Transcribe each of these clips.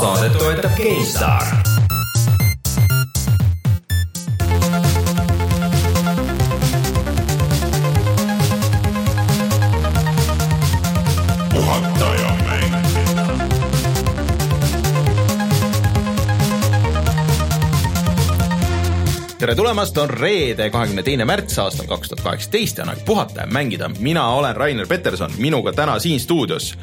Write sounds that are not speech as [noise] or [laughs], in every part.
saadet toetab GameStar tere tulemast, on reede, kahekümne teine märts aastal kaks tuhat kaheksateist ja on aeg puhata ja mängida. mina olen Rainer Peterson, minuga täna siin stuudios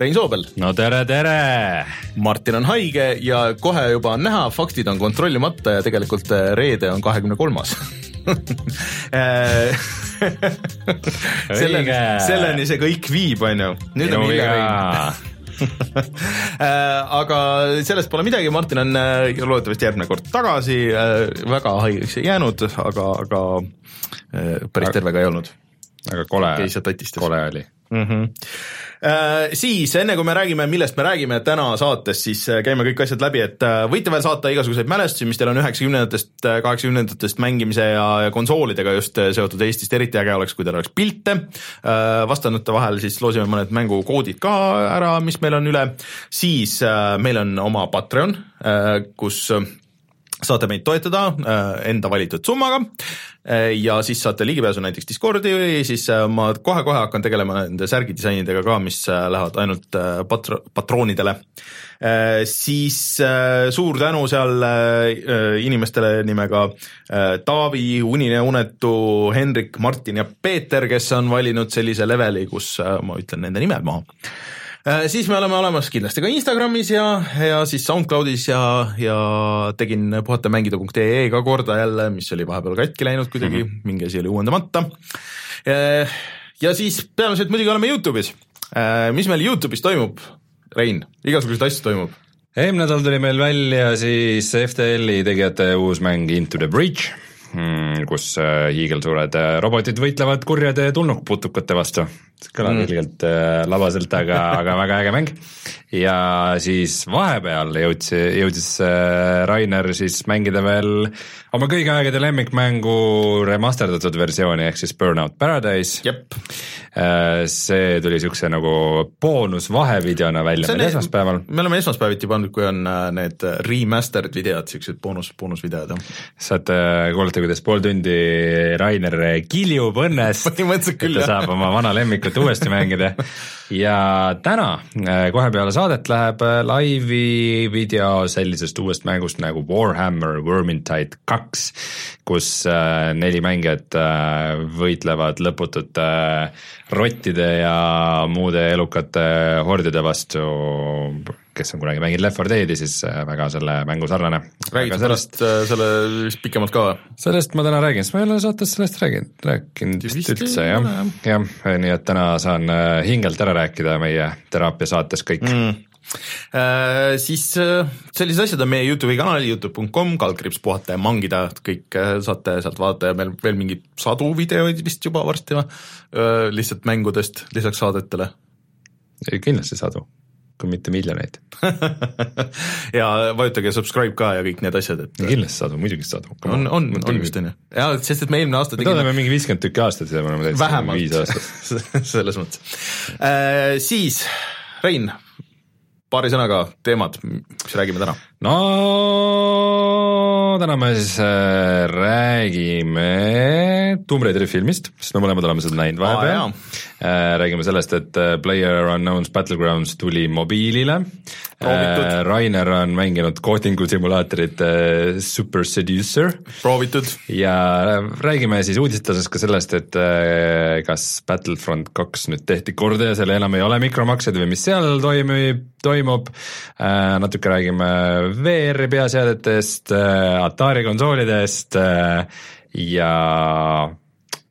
Rein Soobel. no tere, tere! Martin on haige ja kohe juba on näha, faktid on kontrollimata ja tegelikult äh, reede on kahekümne kolmas [laughs] [laughs] selleni, selleni see kõik viib, on ju. nüüd on hilja, Rein [laughs] Äh, aga sellest pole midagi, Martin on äh, loodetavasti järgmine kord tagasi, äh, väga haigeks ei jäänud, aga, aga päris terve ka ei olnud. aga kole, kole oli mm. -hmm. Siis enne kui me räägime, millest me räägime täna saates, siis äh, käime kõik asjad läbi, et äh, võite veel saata igasuguseid mälestusi, mis teil on üheksakümnendatest, kaheksakümnendatest mängimise ja, ja konsoolidega just seotud Eestist, eriti äge oleks, kui teil oleks pilte. vastanute vahel siis loosime mõned mängukoodid ka ära, mis meil on üle, siis meil on oma Patreon, kus saate meid toetada enda valitud summaga Äh, ja siis saate ligipääsu näiteks Discordi või siis äh, ma kohe-kohe hakkan tegelema nende särgidisainidega ka, mis äh, lähevad ainult patro-, patroonidele. Siis suur tänu seal inimestele nimega Taavi, Unine Unetu, Hendrik, Martin ja Peeter, kes on valinud sellise leveli, kus ma ütlen nende nimed maha Äh, siis me oleme olemas kindlasti ka Instagramis ja, ja siis SoundCloudis ja, ja tegin puhatamängida.ee ka korda jälle, mis oli vahepeal katki läinud kuidagi mm, -hmm. mingi asi oli uuendamata. Äh, ja siis peamiselt muidugi oleme Youtube'is. Äh, mis meil Youtube'is toimub, Rein, igasuguseid asju toimub eelmine nädal tuli meil välja siis FTL-i tegijate uus mäng Into the Breach, mm, kus hiigelsuured robotid võitlevad kurjade tulnukputukate vastu kõlab mm. ilgelt äh, labaselt, aga, [laughs] aga väga äge mäng. ja siis vahepeal jõudis, jõudis äh, Rainer siis mängida veel oma kõige aegade lemmikmängu remasterdatud versiooni ehk siis Burnout Paradise. Äh, see tuli siukse nagu boonus vahevideona välja meil esmaspäeval. me oleme esmaspäeviti pannud, kui on äh, need remastered videod, siuksed boonus, boonusvideod jah. saate kuulata, kuidas pool tundi Rainer kiljub õnnes. [laughs] põhimõtteliselt küll jah. saab oma vana lemmikut et uuesti mängida. ja täna, äh, kohe peale saadet läheb äh, laivi video sellisest uuest mängust nagu Warhammer Vermintide kaks, kus äh, neli mängijat võitlevad lõputute rottide ja muude elukate hordide vastu kes on kunagi mänginud Left 4 Dead'i, siis äh, väga selle mängu sarnane. räägid sellest, äh, selle vist pikemalt ka? sellest ma täna räägin, sest ma ei ole saates sellest rääginud, rääkinud vist üldse jah, jah, nii et täna saan äh, hingelt ära rääkida meie teraapiasaates kõik mm Äh, siis äh, sellised asjad on meie Youtube'i kanalil, Youtube.com, kaldkriips puhata ja mangida, kõik äh, saate sealt vaadata ja meil veel mingi sadu videoid vist juba varsti või, lihtsalt mängudest lisaks saadetele. kindlasti sadu kui mitte miljoneid [laughs] ja vajutage subscribe ka ja kõik need asjad, et kindlasti sadu, muidugi sadu. on, on, on vist on ju, ja sest et me eelmine aasta me tegime oleme mingi viiskümmend tükki aastat ja me oleme täitsa viis aastat [laughs] selles mõttes äh,. Siis Rein, paari sõnaga teemad, mis räägime täna? no täna me siis äh, räägime Tomb Raideri filmist, sest me mõlemad oleme seda näinud vahepeal äh,. Räägime sellest, et äh, Player Unknown's Battlegrounds tuli mobiilile. Äh, Rainer on mänginud koodingu simulaatorit äh, Super Seducer. proovitud. ja räägime siis uudiste osas ka sellest, et äh, kas Battlefront kaks nüüd tehti korda ja seal enam ei ole mikromaksed või mis seal toimub, toimub äh,. natuke räägime VR-i peaseadetest, äh, Atari konsoolidest äh, ja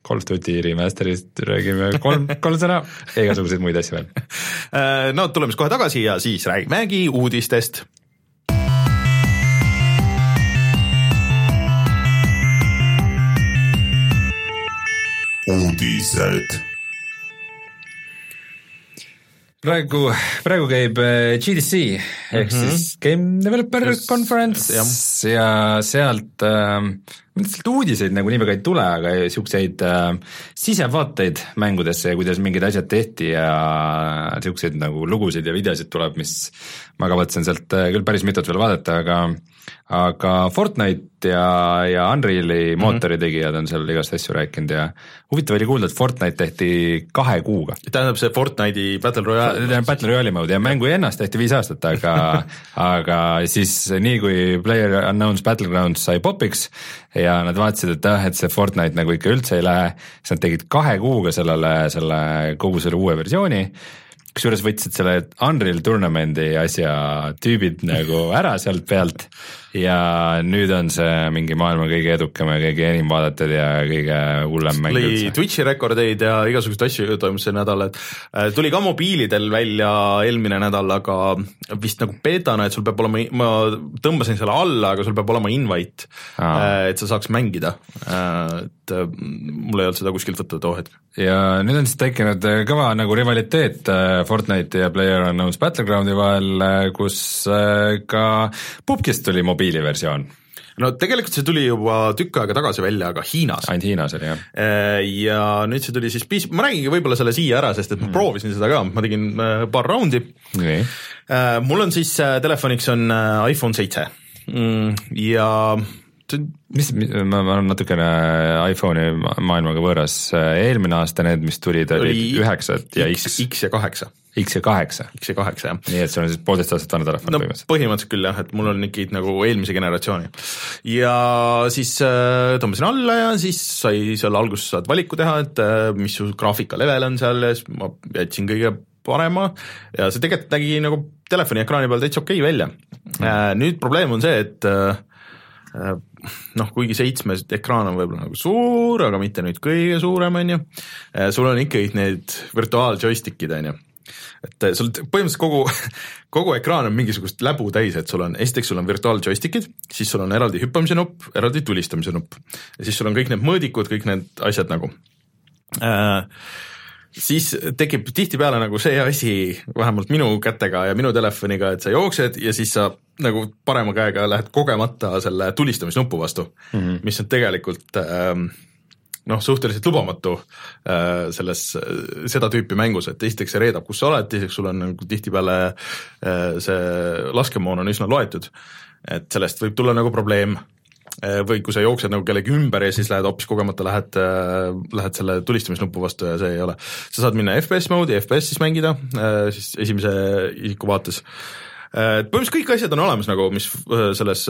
Call of Duty remaster'ist räägime kolm, kolm sõna ja igasuguseid muid asju veel. [laughs] Äh, no tuleme siis kohe tagasi ja siis räägimegi uudistest. uudised praegu, praegu käib äh, GDC ehk mm -hmm. siis Game Developer Just, Conference ja, ja sealt äh, lihtsalt uudiseid nagu nii väga ei tule, aga siukseid äh, sisevaateid mängudesse ja kuidas mingid asjad tehti ja siukseid nagu lugusid ja videosid tuleb, mis ma kavatsen sealt äh, küll päris mitut veel vaadata, aga aga Fortnite ja, ja Unreali mhm. mootori tegijad on seal igast asju rääkinud ja huvitav oli kuulda, et Fortnite tehti kahe kuuga. tähendab see Fortnite'i Battle Royale? Battle Royale'i mode ja mängu ennast tehti viis aastat, aga [laughs] aga siis nii kui Player Unknown's Battlegrounds sai popiks ja nad vaatasid, et ah, et see Fortnite nagu ikka üldse ei lähe, siis nad tegid kahe kuuga sellele, selle kogu selle uue versiooni kusjuures võtsid selle Unreal Tournamenti asja tüübid nagu ära sealt pealt ja nüüd on see mingi maailma kõige edukam ja kõige enim vaadatud ja kõige hullem mäng üldse. Twitch'i rekordeid ja igasuguseid asju toimus see nädal, et äh, tuli ka mobiilidel välja eelmine nädal, aga vist nagu beetana, et sul peab olema, ma tõmbasin selle alla, aga sul peab olema invite, äh, et sa saaks mängida. Äh, et mul ei olnud seda kuskilt võtta too hetk. ja nüüd on siis tekkinud kõva nagu rivaliteet Fortnite'i ja PlayerUnknown's Battlegroundi vahel, kus ka pubgist tuli mobiil mobiiliversioon no tegelikult see tuli juba tükk aega tagasi välja, aga Hiinas. ainult Hiinas oli jah. Äh, ja nüüd see tuli siis piis-, ma räägingi võib-olla selle siia ära, sest et ma mm. proovisin seda ka, ma tegin äh, paar raundi okay.. Äh, mul on siis telefoniks on iPhone seitse mm, ja mis, ma, ma olen natukene iPhone'i maailmaga võõras, eelmine aasta need, mis tulid, olid üheksad ja X. X ja kaheksa. X ja kaheksa. X ja kaheksa, jah. nii et sul on siis poolteist aastat vana telefon no, põhimõtteliselt? põhimõtteliselt küll jah, et mul on ikkagi nagu eelmise generatsiooni. ja siis äh, tõmbasin alla ja siis sai seal alguses saad valiku teha, et äh, mis su graafika level on seal ja siis ma jätsin kõige parema ja see tegelikult nägi nagu telefoni ekraani peal täitsa okei okay välja mm.. Nüüd probleem on see, et äh, Äh, noh, kuigi seitsmes ekraan on võib-olla nagu suur, aga mitte nüüd kõige suurem, on ju, äh, sul on ikkagi need virtuaaljoystick'id, on ju et äh, sul põhimõtteliselt kogu, [laughs] kogu ekraan on mingisugust läbu täis, et sul on, esiteks sul on virtuaaljoystick'id, siis sul on eraldi hüppamise nupp, eraldi tulistamise nupp ja siis sul on kõik need mõõdikud, kõik need asjad nagu äh, siis tekib tihtipeale nagu see asi, vähemalt minu kätega ja minu telefoniga, et sa jooksed ja siis sa nagu parema käega lähed kogemata selle tulistamisnupu vastu mm, -hmm. mis on tegelikult ähm, noh, suhteliselt lubamatu äh, selles, seda tüüpi mängus, et esiteks see reedab, kus sa oled, teiseks sul on nagu tihtipeale äh, see laskemoon on üsna loetud, et sellest võib tulla nagu probleem Äh, või kui sa jooksed nagu kellegi ümber ja siis lähed hoopis kogemata, lähed, äh, lähed selle tulistamisnupu vastu ja see ei ole. sa saad minna FPS mode'i, FPS-is mängida, siis esimese isiku vaates. põhimõtteliselt kõik asjad on olemas nagu, mis selles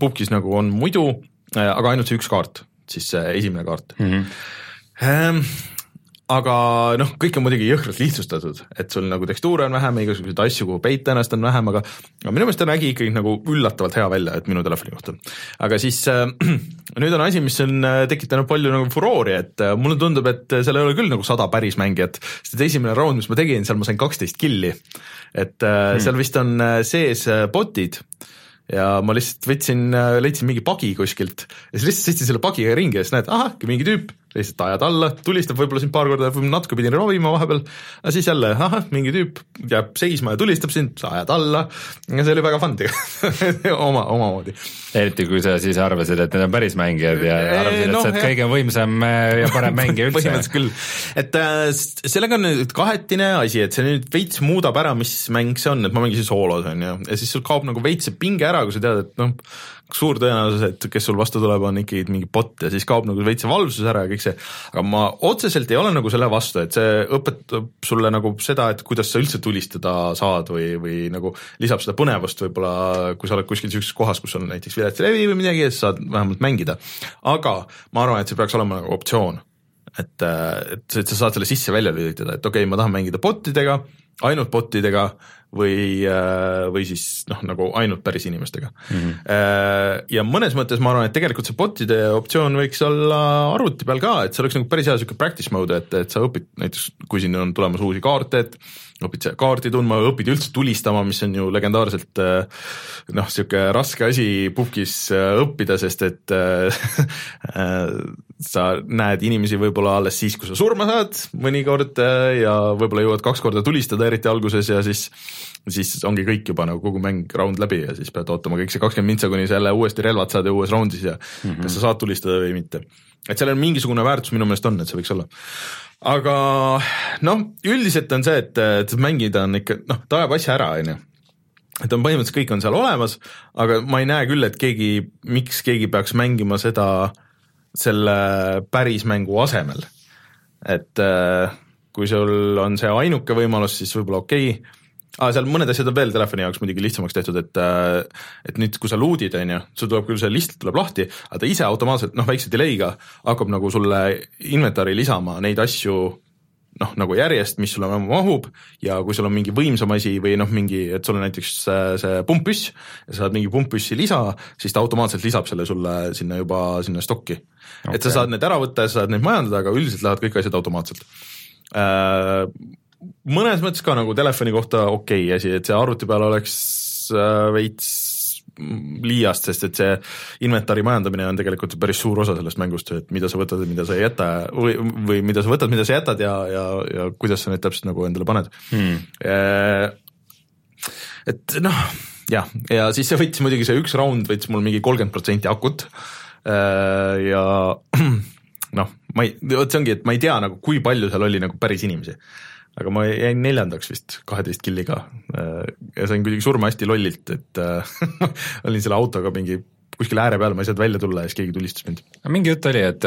pubgis nagu on muidu, aga ainult see üks kaart, siis see esimene kaart mm. -hmm aga noh, kõik on muidugi jõhkralt lihtsustatud, et sul nagu tekstuure on vähem, igasuguseid asju, kuhu peita ennast on vähem, aga aga minu meelest ta nägi ikkagi nagu üllatavalt hea välja, et minu telefoni kohta. aga siis äh, [clears throat] nüüd on asi, mis on äh, tekitanud palju nagu furoori, et äh, mulle tundub, et seal ei ole küll nagu sada päris mängijat, sest et esimene round, mis ma tegin, seal ma sain kaksteist killi. et äh, hmm. seal vist on äh, sees äh, bot'id ja ma lihtsalt võtsin, äh, leidsin mingi pagi kuskilt. Ja siis lihtsalt sõitsin selle pagiga ringi ja siis näed, ahah, mingi tüüp lihtsalt ajad alla, tulistab võib-olla sind paar korda, natuke pidin ravima vahepeal, aga siis jälle ahah, mingi tüüp jääb seisma ja tulistab sind, sa ajad alla. Ja see oli väga fun tegelikult. [laughs] Oma, omamoodi. eriti kui sa siis arvasid, et need on päris mängijad ja arvasid, no, et sa oled kõige võimsam äh, ja parem mängija üldse. põhimõtteliselt küll, et äh, sellega on nüüd kahetine asi, et see nüüd veits muudab ära, mis mäng see on, et ma mängisin soolos on ju, ja siis sul kaob nagu veits see pinge ära, kui sa tead, et noh, suur tõenäosus, et kes sul vastu tuleb, on ikkagi mingi bot ja siis kaob nagu veits see valvsus ära ja kõik see, aga ma otseselt ei ole nagu selle vastu, et see õpetab sulle nagu seda, et kuidas sa üldse tulistada saad või, või nagu lisab seda põnevust võib-olla, kui sa oled kuskil niisuguses kohas, kus on näiteks viletsalevi või midagi ja siis saad vähemalt mängida. aga ma arvan, et see peaks olema nagu optsioon. et, et, et sa saad selle sisse-välja lülitada, et okei okay,, ma tahan mängida bot idega, ainult bot idega või, äh, või siis noh, nagu ainult päris inimestega mm. -hmm. ja mõnes mõttes ma arvan, et tegelikult see bot'ide optsioon võiks olla arvuti peal ka, et see oleks nagu päris hea niisugune practice mode, et, et sa õpid näiteks, kui siin on tulemas uusi kaarte, et õpid seda kaarti tundma, õpid üldse tulistama, mis on ju legendaarselt äh, noh, niisugune raske asi pubgis õppida, sest et [laughs] sa näed inimesi võib-olla alles siis, kui sa surma saad mõnikord ja võib-olla jõuad kaks korda tulistada, eriti alguses ja siis siis ongi kõik juba nagu kogu mäng round läbi ja siis pead ootama kõik see kakskümmend mintsa, kuni sa jälle uuesti relvad saad ja uues round'is ja mm -hmm. kas sa saad tulistada või mitte. et sellel mingisugune väärtus minu meelest on, et see võiks olla. Aga noh, üldiselt on see, et, et mängida on ikka noh, ta ajab asja ära, on ju et on põhimõtteliselt kõik on seal olemas, aga ma ei näe küll, et keegi, miks keegi peaks mängima seda selle päris mängu asemel. et äh, kui sul on see ainuke võimalus, siis võib-olla okei okay., ah, seal mõned asjad on veel telefoni jaoks muidugi lihtsamaks tehtud, et äh, et nüüd, kui sa loot'id, on ju, sul tuleb küll see list tuleb lahti, aga ta ise automaatselt noh, väikse delay'ga hakkab nagu sulle inventari lisama neid asju noh, nagu järjest, mis sulle mahub ja kui sul on mingi võimsam asi või noh, mingi, et sul on näiteks see, see pumppüss ja sa saad mingi pumppüssi lisa, siis ta automaatselt lisab selle sulle sinna juba sinna stokki. Okay.. et sa saad need ära võtta ja sa saad neid majandada, aga üldiselt lähevad kõik asjad automaatselt. Äh, mõnes mõttes ka nagu telefoni kohta okei okay asi, et see arvuti peal oleks äh, veits liiast, sest et see inventari majandamine on tegelikult päris suur osa sellest mängust, et mida sa võtad ja mida sa ei jäta või, või mida sa võtad, mida sa jätad ja, ja, ja kuidas sa neid täpselt nagu endale paned. Hmm.. et noh, jah, ja siis see võttis muidugi, see üks round võttis mul mingi kolmkümmend protsenti akut. Ja [clears throat] noh, ma ei, vot see ongi, et ma ei tea nagu, kui palju seal oli nagu päris inimesi aga ma jäin neljandaks vist kaheteist killiga ja sain kuidagi surma hästi lollilt, et [laughs] olin selle autoga mingi kuskil ääre peal, ma ei saanud välja tulla ja siis keegi tulistas mind. mingi jutt oli, et,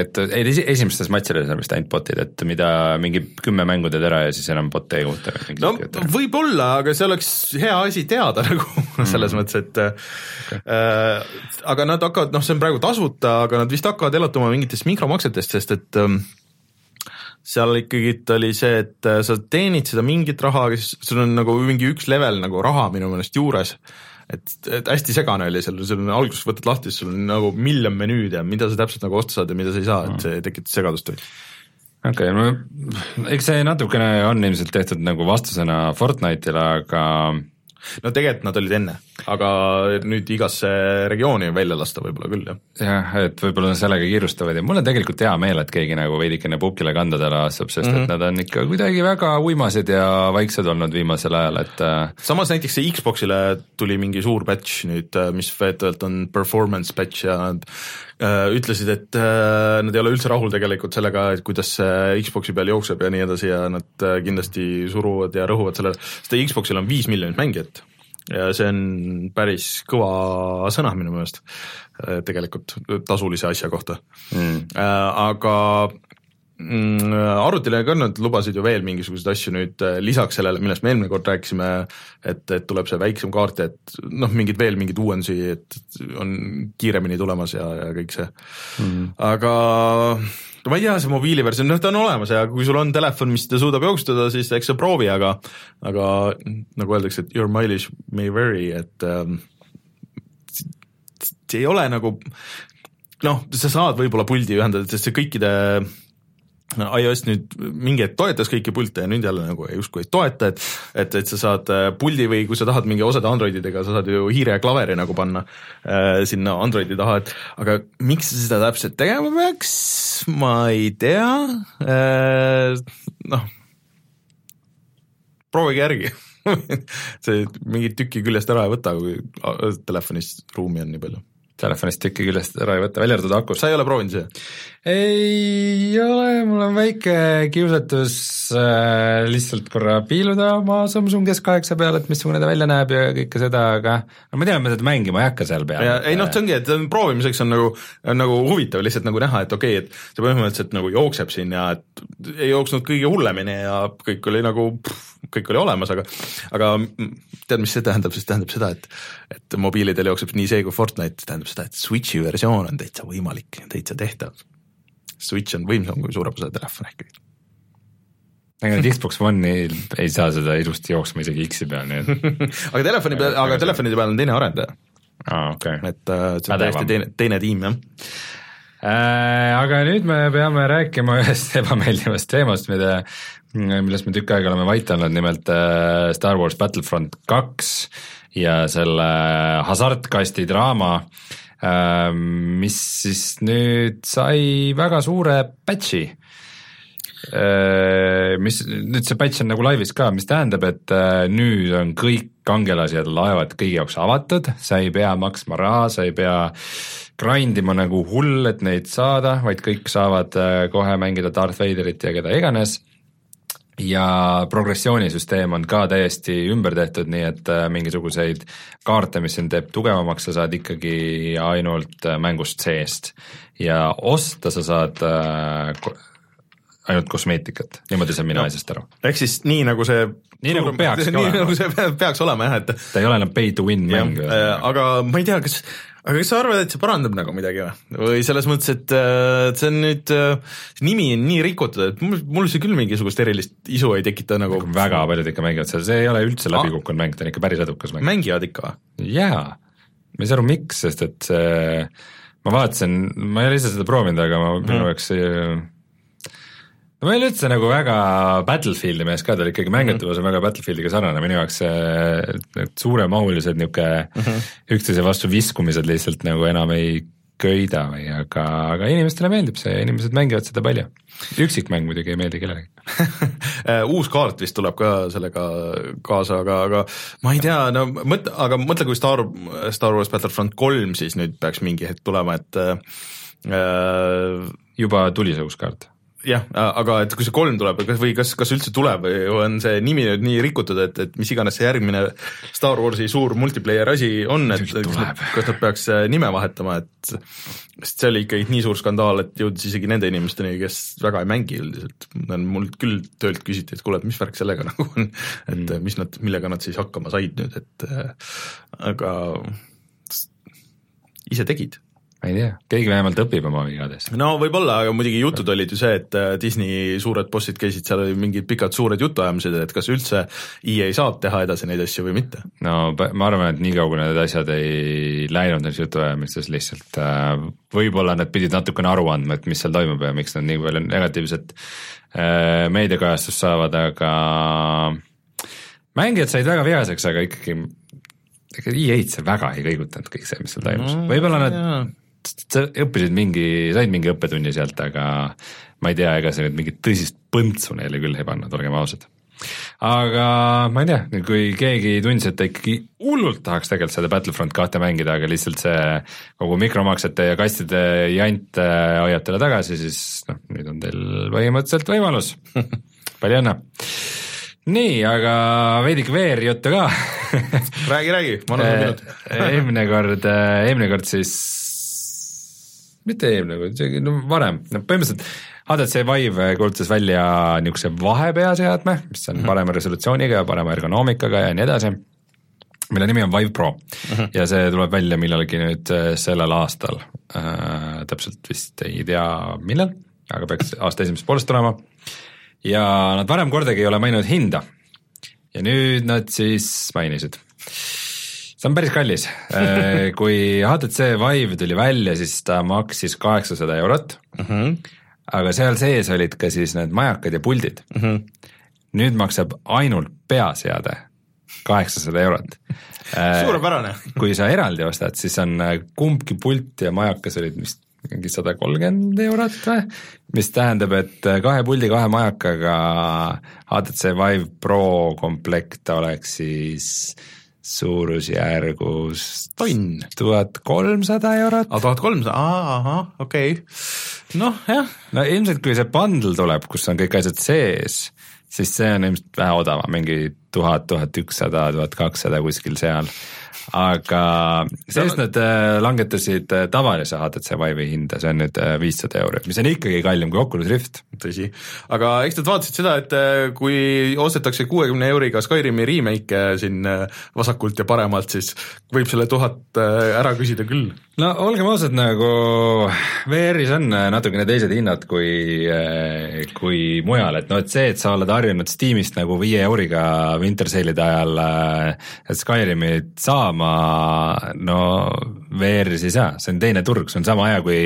et ei, esimestes matšides on vist ainult bot'id, et mida mingi kümme mängu teed ära ja siis enam bot'e ei kuhuta. no võib-olla, aga see oleks hea asi teada [laughs] nagu selles mm. mõttes, et okay. äh, aga nad hakkavad, noh, see on praegu tasuta, aga nad vist hakkavad elatuma mingitest mikromaksetest, sest et ähm, seal ikkagi oli see, et äh, sa teenid seda mingit raha, sul on nagu mingi üks level nagu raha minu meelest juures. et, et hästi segane oli seal, sul on alguses võtad lahti, sul on nagu miljon menüüd ja mida sa täpselt nagu osta saad ja mida sa ei saa, et see tekitas segadust. okei okay,, no eks see natukene on ilmselt tehtud nagu vastusena Fortnite'ile, aga no tegelikult nad olid enne, aga nüüd igasse regiooni välja lasta võib-olla küll, jah. jah, et võib-olla nad sellega kiirustavad ja mul on tegelikult hea meel, et keegi nagu veidikene pukile kandadele astub, sest mm -hmm. et mhm. nad on ikka kuidagi väga uimased ja vaiksed olnud viimasel ajal, et äh, samas näiteks see Xboxile tuli mingi suur patch nüüd, äh, mis väidetavalt on performance patch ja ütlesid, et äh, nad ei ole üldse rahul tegelikult sellega, et kuidas see Xbox'i peal jookseb ja nii edasi ja nad äh, kindlasti suruvad ja rõhuvad sellele, sest Xbox'il on viis miljonit mängijat. Ja see on päris kõva sõna minu meelest äh, tegelikult tasulise asja kohta. Mm.. Äh, aga mm, arvutile ka nad lubasid ju veel mingisuguseid asju nüüd äh, lisaks sellele, millest me eelmine kord rääkisime, et, et tuleb see väiksem kaart ja et noh, mingid veel mingeid uuendusi, et on kiiremini tulemas ja, ja kõik see. Mm.. aga no ma ei tea, see mobiiliversioon, noh ta on olemas ja kui sul on telefon, mis ta suudab jooksutada, siis eks sa proovi, aga aga nagu öeldakse, et your mileage may vary, et ähm, see ei ole nagu noh, sa saad võib-olla puldi ühendada, sest see kõikide iOS nüüd mingi hetk toetas kõiki pilte ja nüüd jälle nagu justkui ei toeta, et et, et sa saad äh, puldi või kui sa tahad mingi osade Androididega, sa saad ju hiire ja klaveri nagu panna äh, sinna Androidi taha, et aga miks sa seda täpselt tegema peaks, ma ei tea äh,, noh, proovige järgi. [laughs] See mingit tükki küljest ära ei võta, kui telefonis ruumi on nii palju telefonist tükki küljest ära ei võta, välja arvatud akust. sa ei ole proovinud seda? ei ole, mul on väike kiusatus äh, lihtsalt korra piiluda oma Samsung S8 peale, et missugune ta välja näeb ja kõike seda, aga no ma tean, ma seda mängima ei hakka seal peal. ei noh, see ongi, et proovimiseks on nagu, on nagu huvitav lihtsalt nagu näha, et okei okay,, et see põhimõtteliselt nagu jookseb siin ja et ei jooksnud kõige hullemini ja kõik oli nagu, kõik oli olemas, aga aga tead, mis see tähendab, see tähendab seda, et et mobiilidel jookseb nii see kui Fortnite, tähendab seda, et Switchi versioon on täitsa võimalik, täitsa tehtav Switch on võimsam kui suurem osa telefone ikkagi. ega nüüd Xbox One'il ei saa seda ilusti jooksma isegi X-i peal, nii et [laughs] aga telefoni peal, aga telefonide peal on teine arendaja. aa, okei okay.. et uh, see on täiesti teine, teine tiim, jah äh,. Aga nüüd me peame rääkima ühest [laughs] ebameeldivast teemast, mida, millest me tükk aega oleme vait olnud, nimelt uh, Star Wars Battlefront kaks ja selle hasartkasti draama Ähm, mis siis nüüd sai väga suure patch'i. Äh, mis, nüüd see patch on nagu laivis ka, mis tähendab, et äh, nüüd on kõik kangelasi ja laevad kõigi jaoks avatud, sa ei pea maksma raha, sa ei pea grind ima nagu hull, et neid saada, vaid kõik saavad äh, kohe mängida Darth Vaderit ja keda iganes ja progressioonisüsteem on ka täiesti ümber tehtud, nii et mingisuguseid kaarte, mis sind teeb tugevamaks, sa saad ikkagi ainult mängust seest ja osta sa saad ainult kosmeetikat, niimoodi saan mina no, asjast aru. ehk siis nii, nagu see nii nagu peaks [laughs] nii, olema. nagu see [laughs] peaks olema jah, et ta ei ole enam pay to win mäng. Äh, aga ma ei tea, kas, aga kas sa arvad, et see parandab nagu midagi või? või selles mõttes, et, äh, see on nüüd, äh, see nimi on nii rikutud, et mul, mul see küll mingisugust erilist isu ei tekita nagu väga paljud ikka mängivad seda, see ei ole üldse läbi kukkunud mäng, ta on ikka päris edukas mäng. mängivad ikka või? jaa, ma ei saa aru, miks, sest et see ma vaatasin, ma ei ole ise seda proovinud, aga ma minu mhm. jaoks mm no ma ei ole üldse nagu väga Battlefieldi mees ka, ta ikkagi mängitavus on väga Battlefieldiga sarnane, minu jaoks see need suuremahulised niisugune mm -hmm. üksteise vastu viskumised lihtsalt nagu enam ei köida või aga, aga inimestele meeldib see ja inimesed mängivad seda palju. üksikmäng muidugi ei meeldi kellelegi [laughs] uus kaart vist tuleb ka sellega kaasa, aga, aga ma ei tea, no mõtle, aga mõtle, kui Star, Star Wars Battlefront kolm siis nüüd peaks mingi hetk tulema, et äh, juba tuli see uus kaart jah, aga et kui see kolm tuleb või kas, kas üldse tuleb või on see nimi nüüd nii rikutud, et, et mis iganes see järgmine Star Warsi suur multiplayer asi on, et kas nad, kas nad peaks äh, nime vahetama, et sest see oli ikkagi nii suur skandaal, et jõudis isegi nende inimesteni, kes väga ei mängi üldiselt. mul küll töölt küsiti, et kuule, et mis värk sellega [laughs] nagu on, et mm. mis nad, millega nad siis hakkama said nüüd, et äh, aga ise tegid ma ei tea, keegi vähemalt õpib oma vigadest. no võib-olla, aga muidugi jutud olid ju see, et äh, Disney suured bossid käisid seal, olid mingid pikad suured jutuajamised, et kas üldse EA saab teha edasi neid asju või mitte. no ma arvan, et nii kaugele need asjad ei läinud nendes jutuajamistes lihtsalt äh, võib-olla nad pidid natukene aru andma, et mis seal toimub ja miks nad nii palju negatiivset äh, meediakajastust saavad, aga mängijad said väga vihaseks, aga ikkagi ega EA-d see väga ei kõigutanud kõik see, mis seal toimus no,, võib-olla nad sa õppisid mingi, said mingi õppetunni sealt, aga ma ei tea, ega see nüüd mingit tõsist põntsu neile küll ei pannud, olgem ausad. aga ma ei tea, kui keegi tundis, et ta ikkagi hullult tahaks tegelikult seda Battlefront kahte mängida, aga lihtsalt see kogu mikromaksete ja kastide jant äh, hoiab talle tagasi, siis noh, nüüd on teil põhimõtteliselt võimalus. [laughs] Palju õnne! Nii, aga veidike VR-juttu ka. Räägi, räägi, ma annan sulle minut eelmine kord, äh, eelmine kord siis mitte eelmine kord, isegi no varem, no põhimõtteliselt HTC Vive kuulutas välja niisuguse vahepeaseadme, mis on mhm. parema resolutsiooniga ja parema ergonoomikaga ja nii edasi, mille nimi on Vive Pro mm -hmm. ja see tuleb välja millalgi nüüd äh, sellel aastal äh,, täpselt vist ei tea, millal, aga peaks aasta esimeses pooles tulema. ja nad varem kordagi ei ole maininud hinda. ja nüüd nad siis mainisid see on päris kallis [laughs] äh, kui HTC Vive tuli välja, siis ta maksis kaheksasada eurot mm. -hmm. aga seal sees olid ka siis need majakad ja puldid mm. -hmm. nüüd maksab ainult peaseade kaheksasada eurot äh, suurepärane [laughs] kui sa eraldi ostad, siis on äh, kumbki pult ja majakas olid vist mingi sada kolmkümmend eurot või, mis tähendab, et kahe puldi, kahe majakaga HTC Vive Pro komplekt oleks siis suurusjärgus tonn, tuhat kolmsada eurot. aa, tuhat kolmsada, ahah, okei okay., noh jah. no ilmselt, kui see bundle tuleb, kus on kõik asjad sees, siis see on ilmselt vähe odavam, mingi tuhat, tuhat ükssada, tuhat kakssada kuskil seal aga sellest nad äh, langetasid äh, tavalise HTC Vive'i hinda, see on nüüd äh, viissada eurot, mis on ikkagi kallim kui Oculus Rift. tõsi, aga eks nad vaatasid seda, et kui ostetakse kuuekümne euriga Skyrimi remake'e siin vasakult ja paremalt, siis võib selle tuhat ära küsida küll. no olgem ausad, nagu VR-is on natukene teised hinnad kui, kui mujal, et noh, et see, et sa oled harjunud Steamist nagu viie euriga Winter Sale'ide ajal Skyrimit saama, saama, no VR-is ei saa, see on teine turg, see on sama hea, kui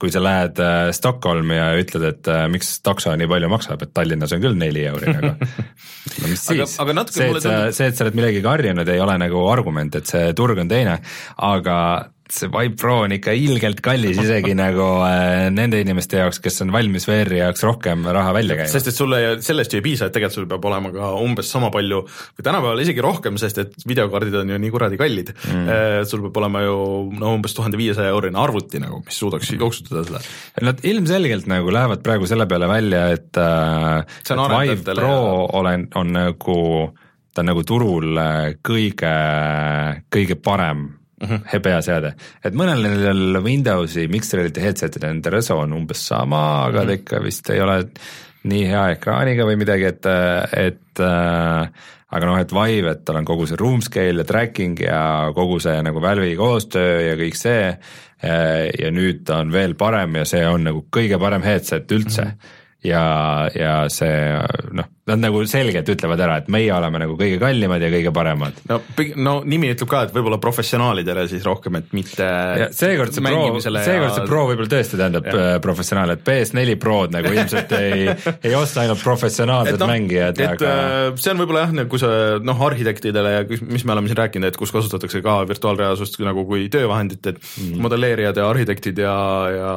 kui sa lähed äh, Stockholmi ja ütled, et äh, miks takso nii palju maksab, et Tallinnas on küll neli euri nagu. no mis [laughs] siis, see, et sa, see, et sa oled millegagi harjunud, ei ole nagu argument, et see turg on teine, aga see Vive Pro on ikka ilgelt kallis isegi nagu äh, nende inimeste jaoks, kes on valmis VR-i jaoks rohkem raha välja käima. sest et sulle sellest ju ei piisa, et tegelikult sul peab olema ka umbes sama palju või tänapäeval isegi rohkem, sest et videokaardid on ju nii kuradi kallid mm.. sul peab olema ju no umbes tuhande viiesaja eurine arvuti nagu, mis suudaks jooksutada seda. Nad ilmselgelt nagu lähevad praegu selle peale välja, et äh, Vive Pro ja... olen, on nagu, ta on nagu turul äh, kõige, kõige parem mm -hmm. peaseade, et mõnel nendel Windowsi Mixerite headset'idel nende reso on umbes sama, aga mm -hmm. ta ikka vist ei ole nii hea ekraaniga või midagi, et, et äh, aga noh, et Vive, et tal on kogu see room scale ja tracking ja kogu see nagu Valve'i koostöö ja kõik see äh, ja nüüd ta on veel parem ja see on nagu kõige parem headset üldse mm. -hmm ja, ja see noh, nad nagu selgelt ütlevad ära, et meie oleme nagu kõige kallimad ja kõige paremad. no, no nimi ütleb ka, et võib-olla professionaalidele siis rohkem, et mitte seekord see pro, seekord see pro võib-olla tõesti tähendab ja. Äh, professionaal, et PS4 Prod nagu ilmselt ei ei osta ainult professionaalsed no, mängijad, aga äh, see on võib-olla jah, kui sa noh, arhitektidele ja mis me oleme siin rääkinud, et kus kasutatakse ka virtuaalreaalsust nagu kui töövahendit, et mm. modelleerijad ja arhitektid ja, ja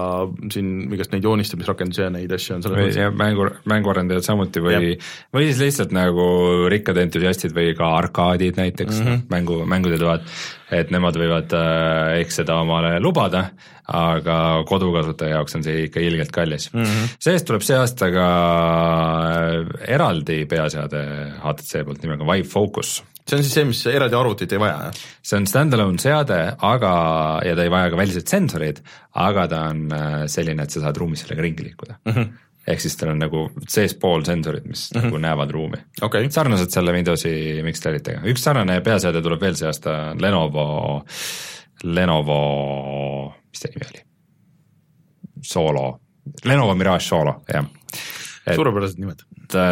siin igast neid joonistamisrakendusi ja neid asju on selles mõttes. mängu, mänguarendajad samuti või ja või siis lihtsalt nagu rikkad entusiastid või ka arkaadid näiteks mm, -hmm. mängu, mängude toad, et nemad võivad äh, eks seda omale lubada, aga kodukasutaja jaoks on see ikka ilgelt kallis mm. -hmm. see-eest tuleb see aasta ka äh, eraldi peaseade HTC poolt nimega Vive Focus see on siis see, mis eraldi arvutit ei vaja, jah? see on stand-alone seade, aga, ja ta ei vaja ka väliseid sensoreid, aga ta on äh, selline, et sa saad ruumis sellega ringi liikuda mm. -hmm ehk siis tal on nagu seespool sensorid, mis mm -hmm. nagu näevad ruumi okay.. sarnaselt selle Windowsi Mixteritega, üks sarnane peaseade tuleb veel see aasta, Lenovo, Lenovo, mis ta nimi oli? Solo, Lenovo Mirage Solo, jah. suurepärased nimed.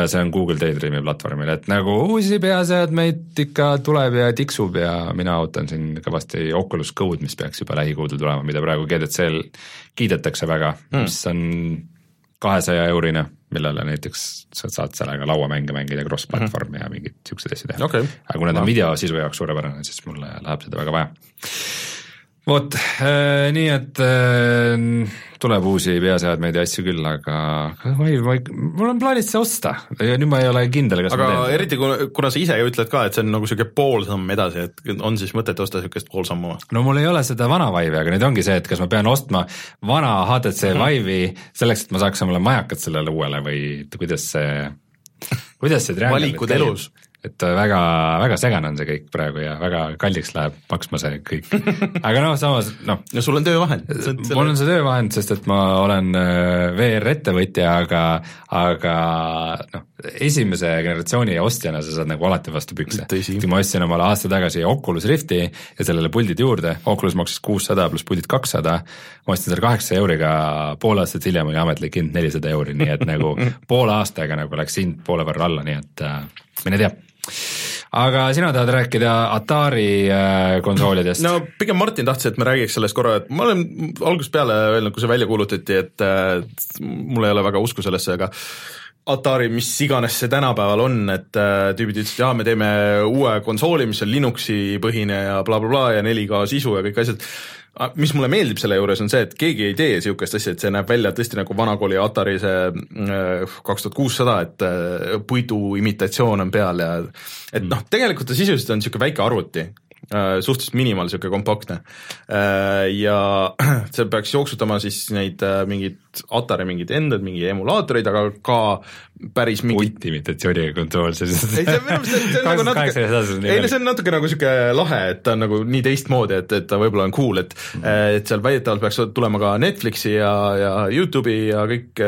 see on Google Daydreami platvormil, et nagu uusi peaseadmeid ikka tuleb ja tiksub ja mina ootan siin kõvasti Oculus Go'd, mis peaks juba lähikuudel tulema, mida praegu GDC-l kiidetakse väga mm., mis on kahesaja eurine, millele näiteks sa saad sellega lauamänge mängida, cross-platvorm mm -hmm. ja mingeid siukseid asju teha okay.. aga kuna ta on videosisu jaoks suurepärane, siis mulle läheb seda väga vaja. Vot äh,, nii et äh, tuleb uusi peaseadmeid ja asju küll, aga ma ei, ma ei, mul on plaanis see osta ja nüüd ma ei ole kindel, kas aga eriti kuna, kuna sa ise ju ütled ka, et see on nagu niisugune pool samm edasi, et on siis mõtet osta niisugust pool sammu? no mul ei ole seda vana Vive'i, aga nüüd ongi see, et kas ma pean ostma vana HTC mm -hmm. Vive'i selleks, et ma saaks omale majakat sellele uuele või kuidas see, kuidas see valikud elus et väga, väga segane on see kõik praegu ja väga kalliks läheb maksma see kõik. [laughs] aga noh, samas noh. no sul on töövahend. mul on see töövahend, sest et ma olen äh, VR-ettevõtja, aga, aga noh, esimese generatsiooni ostjana sa saad nagu alati vastu pükse. kui ma ostsin omale aasta tagasi Oculus Rifti ja sellele puldid juurde, Oculus maksis kuussada pluss puldid kakssada, ma ostsin selle kaheksa euriga, pool aastat hiljem oli ametlik hind nelisada euri, nii et nagu [laughs] poole aastaga nagu läks hind poole võrra alla, nii et äh, mine tea aga sina tahad rääkida Atari äh, konsoolidest? no pigem Martin tahtis, et me räägiks sellest korra, et ma olen algusest peale öelnud, kui see välja kuulutati, et äh, mul ei ole väga usku sellesse, aga Atari, mis iganes see tänapäeval on, et äh, tüübid ütlesid, jaa, me teeme uue konsooli, mis on Linuxi põhine ja blablabla bla, bla, ja 4K sisu ja kõik asjad mis mulle meeldib selle juures, on see, et keegi ei tee niisugust asja, et see näeb välja tõesti nagu vanakooli Atari see äh, kaks tuhat kuussada, et äh, puidu imitatsioon on peal ja et noh, tegelikult ta sisuliselt on niisugune väike arvuti, Äh, suhteliselt minimaal, niisugune kompaktne. Ja [clears throat] see peaks jooksutama siis neid mingeid Atari mingeid endad, mingi emulaatoreid, aga ka päris mingit imitatsiooniga kontroll, see ei, see minu meelest see on nagu natuke, ei no see on natuke nagu niisugune lahe, et ta on nagu nii teistmoodi, et, et ta võib-olla on cool, et mm. et seal väidetavalt peaks tulema ka Netflixi ja, ja Youtube'i ja kõik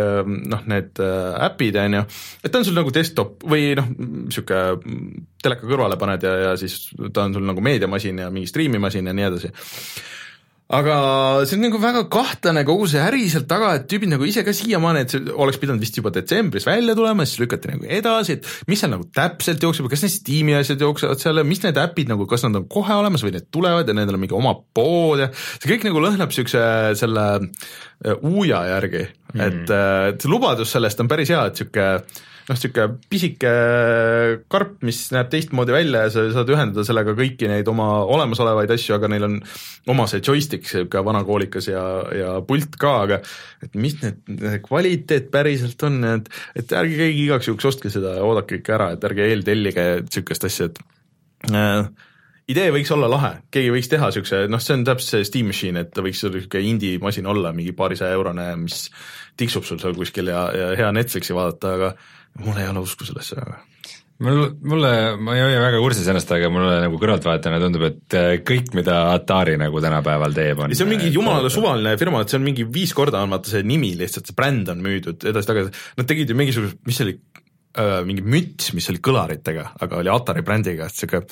noh, need äpid, on ju, et ta on sul nagu desktop või noh, niisugune teleka kõrvale paned ja, ja siis ta on sul nagu meediamasin ja mingi striimimasin ja nii edasi. Aga see on nagu väga kahtlane kogu see äri sealt taga, et tüübid nagu ise ka siiamaani, et see oleks pidanud vist juba detsembris välja tulema, siis lükati nagu edasi, et mis seal nagu täpselt jookseb, kas need Steam'i asjad jooksevad seal ja mis need äpid nagu, kas nad on kohe olemas või need tulevad ja nendel on mingi oma pood ja see kõik nagu lõhnab niisuguse selle äh, uuja järgi mm., et, äh, et see lubadus sellest on päris hea, et niisugune noh, niisugune pisike karp, mis näeb teistmoodi välja ja sa saad ühendada sellega kõiki neid oma olemasolevaid asju, aga neil on oma see joystick, niisugune vanakoolikas ja, ja pult ka, aga et mis need, need kvaliteet päriselt on, et et ärge keegi igaks juhuks ostke seda ja oodake ikka ära, et ärge eeltellige niisugust asja, et äh, idee võiks olla lahe, keegi võiks teha niisuguse, noh, see on täpselt see Steam Machine, et ta võiks niisugune indie-masin olla, mingi paarisaja eurone, mis tiksub sul seal kuskil ja, ja hea Netflixi vaadata, aga mul ei ole usku sellesse väga. Mul, mulle, ma ei ole väga kursis ennast, aga mulle nagu kõrvaltvaatajana tundub, et äh, kõik, mida Atari nagu tänapäeval teeb, on see on mingi jumala suvaline firma, et see on mingi viis korda on vaata see nimi lihtsalt, see bränd on müüdud edasi-tagasi, nad tegid ju mingisugust, mis see oli äh,, mingi müts, mis oli kõlaritega, aga oli Atari brändiga, et sihuke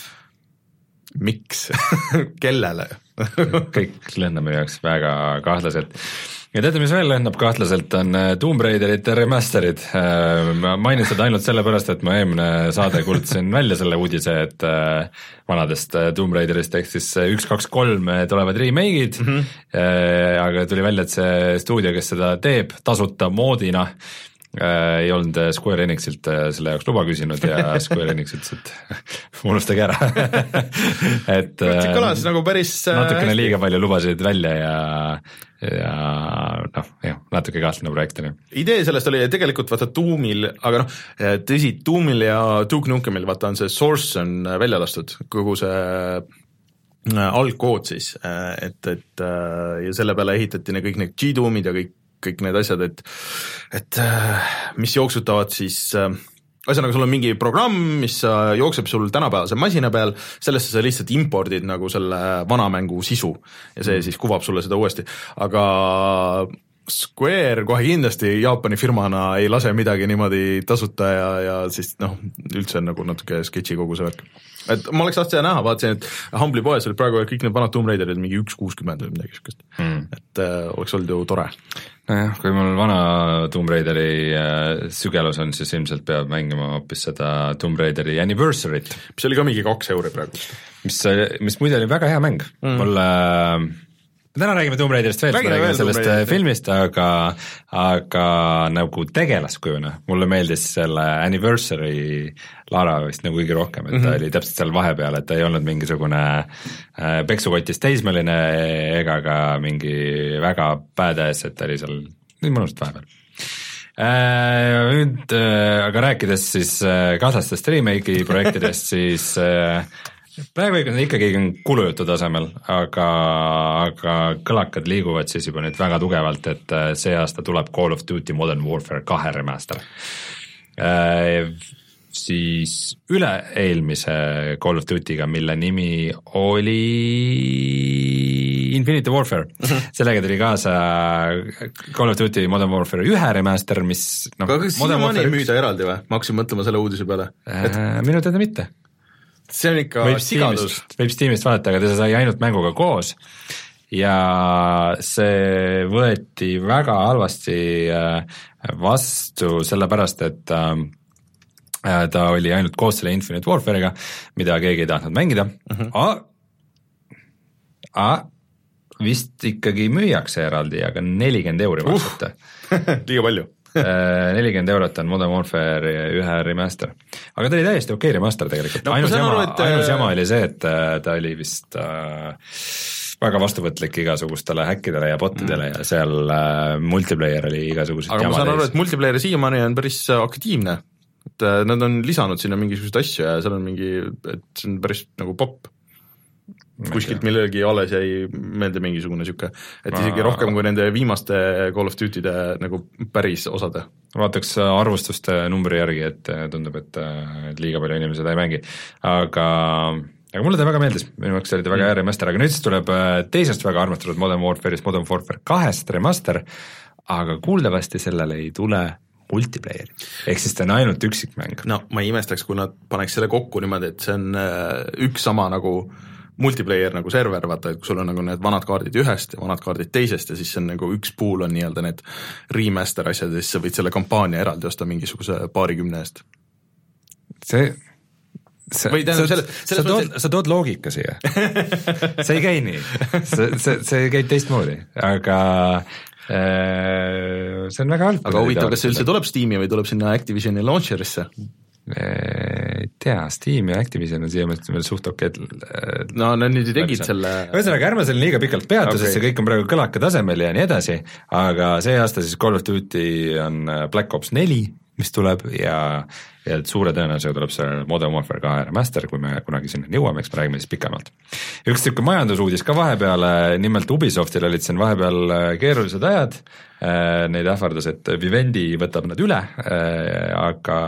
miks? [laughs] Kellele? [laughs] Kõik lendab minu jaoks väga kahtlaselt. Ja teate, mis veel lendab kahtlaselt, on äh, Tomb Raiderite remaster'id. Äh, ma mainin seda ainult sellepärast, et ma eelmine saade kuulutasin välja selle uudise, et äh, vanadest Tomb Raiderist ehk siis üks, kaks, kolm tulevad remake'id. Mm, -hmm. aga tuli välja, et see stuudio, kes seda teeb tasuta moodina, ei olnud Square Enixilt selle jaoks luba küsinud ja [laughs] Square Enix ütles, [laughs] et unustage ära [laughs] et see kõlas nagu päris natukene hästi. liiga palju lubasid välja ja ja noh, jah, natuke kahtlane projekt on ju. idee sellest oli tegelikult vaata Doomil, aga noh, tõsi, Doomil ja Duke Nukemil vaata on see source on välja lastud, kogu see äh, algkood siis, äh, et, et äh, ja selle peale ehitati kõik need G-Doomid ja kõik, kõik need asjad, et et mis jooksutavad siis äh, ühesõnaga, sul on mingi programm, mis jookseb sul tänapäevase masina peal, sellesse sa lihtsalt impordid nagu selle vana mängu sisu ja see mm. siis kuvab sulle seda uuesti, aga Square kohe kindlasti Jaapani firmana ei lase midagi niimoodi tasuta ja, ja siis noh, üldse on nagu natuke sketši kogu see värk. Et ma oleks tahtnud seda näha, vaatasin, et Humble'i poes olid praegu kõik need vanad Tomb Raiderid mingi üks kuuskümmend või midagi siukest mm., et äh, oleks olnud ju tore. nojah, kui mul vana Tomb Raideri äh, sügelus on, siis ilmselt peab mängima hoopis seda Tomb Raideri Anniversary't. mis oli ka mingi kaks euri praegu. mis, mis muide oli väga hea mäng mm., mulle äh, täna räägime Tomb Raiderist veel, me räägime sellest. Äh, filmist, aga, aga nagu tegelaskujuna mulle meeldis selle Anniversary Lara vist nagu kõige rohkem, et mm -hmm. ta mhm. oli täpselt seal vahepeal, et ta ei olnud mingisugune äh, peksukotis teismeline ega ka mingi väga badass, et ta oli seal mõnusalt vahepeal äh, nüüd aga rääkides siis kaaslastest remake'i projektidest, [laughs] siis praegu on ikkagi kulujutu tasemel, aga, aga kõlakad liiguvad siis juba nüüd väga tugevalt, et äh, see aasta tuleb Call of Duty Modern Warfare kahe remaster äh,. siis üle-eelmise Call of Duty'ga, mille nimi oli Infinity Warfare -hmm. sellega tuli kaasa Call of Duty Modern Warfare ühe remaster, mis noh. aga kas siiamaani ei müüda eraldi või? ma hakkasin mõtlema selle uudise peale et.... Äh, minu teada mitte see on ikka võib sigadus. võib Steamist vaadata, aga ta sai ainult mänguga koos. Ja see võeti väga halvasti äh, vastu, sellepärast et äh, ta oli ainult koos selle Infinite Warfare'iga, mida keegi ei tahtnud mängida. Mm, -hmm. A, A, vist ikkagi müüakse eraldi, aga nelikümmend euri maksate. Uh, [laughs] liiga palju nelikümmend eurot on Modern Warfare ühe remaster. aga ta oli täiesti okei okay remaster tegelikult no,, ainus jama, et... ainus äh, jama oli see, et äh, ta oli vist äh, väga vastuvõtlik igasugustele häkkidele ja bot idele mm. ja seal äh, multiplayer oli igasuguseid aga ma saan aru, et multiplayer siiamaani on päris aktiivne, et nad on lisanud sinna mingisuguseid asju ja seal on mingi, et see on päris nagu popp kuskilt millelegi alles jäi meelde mingisugune niisugune, et isegi rohkem kui nende viimaste Call of Duty'de nagu päris osade. vaataks arvustuste numbri järgi, et tundub, et, et liiga palju inimesi seda ei mängi, aga aga mulle ta väga meeldis, minu jaoks oli ta väga hea mm. remaster, aga nüüd siis tuleb äh, teisest väga armastatud Modern Warfare'ist Modern Warfare kahest remaster, aga kuuldavasti sellele ei tule multiplayer'i, ehk siis ta on ainult üksikmäng. no ma ei imestaks, kui nad paneks selle kokku niimoodi, et see on äh, üks sama nagu äh, multiplayer nagu server, vaata, et kui sul on nagu need vanad kaardid ühest ja vanad kaardid teisest ja siis see on nagu üks pool on nii-öelda need remaster asjad ja siis sa võid selle kampaania eraldi osta mingisuguse paarikümne eest. see sa, või tähendab selle, sa tood, sa tood loogika siia [laughs] see ei käi nii, see, see, see käib teistmoodi, aga see on väga halb. aga huvitav, kas see üldse tuleb Steam'i või tuleb sinna Activisioni launcher'isse? Ei tea, Steam ja Activision on siiamaani veel suht okeid. no nad nüüd tegid selle. ühesõnaga, ärme seal liiga pikalt peatu okay., sest see kõik on praegu kõlaka tasemel ja nii edasi, aga see aasta siis Call of Duty on Black Ops neli, mis tuleb ja ja et suure tõenäosusega tuleb see Modern Warfare kahe remaster, kui me kunagi sinnani jõuame, eks me räägime siis pikemalt. üks niisugune majandusuudis ka vahepeal, nimelt Ubisoftil olid siin vahepeal äh, keerulised ajad, äh, neid ähvardas, et Vivendi võtab nad üle, äh, aga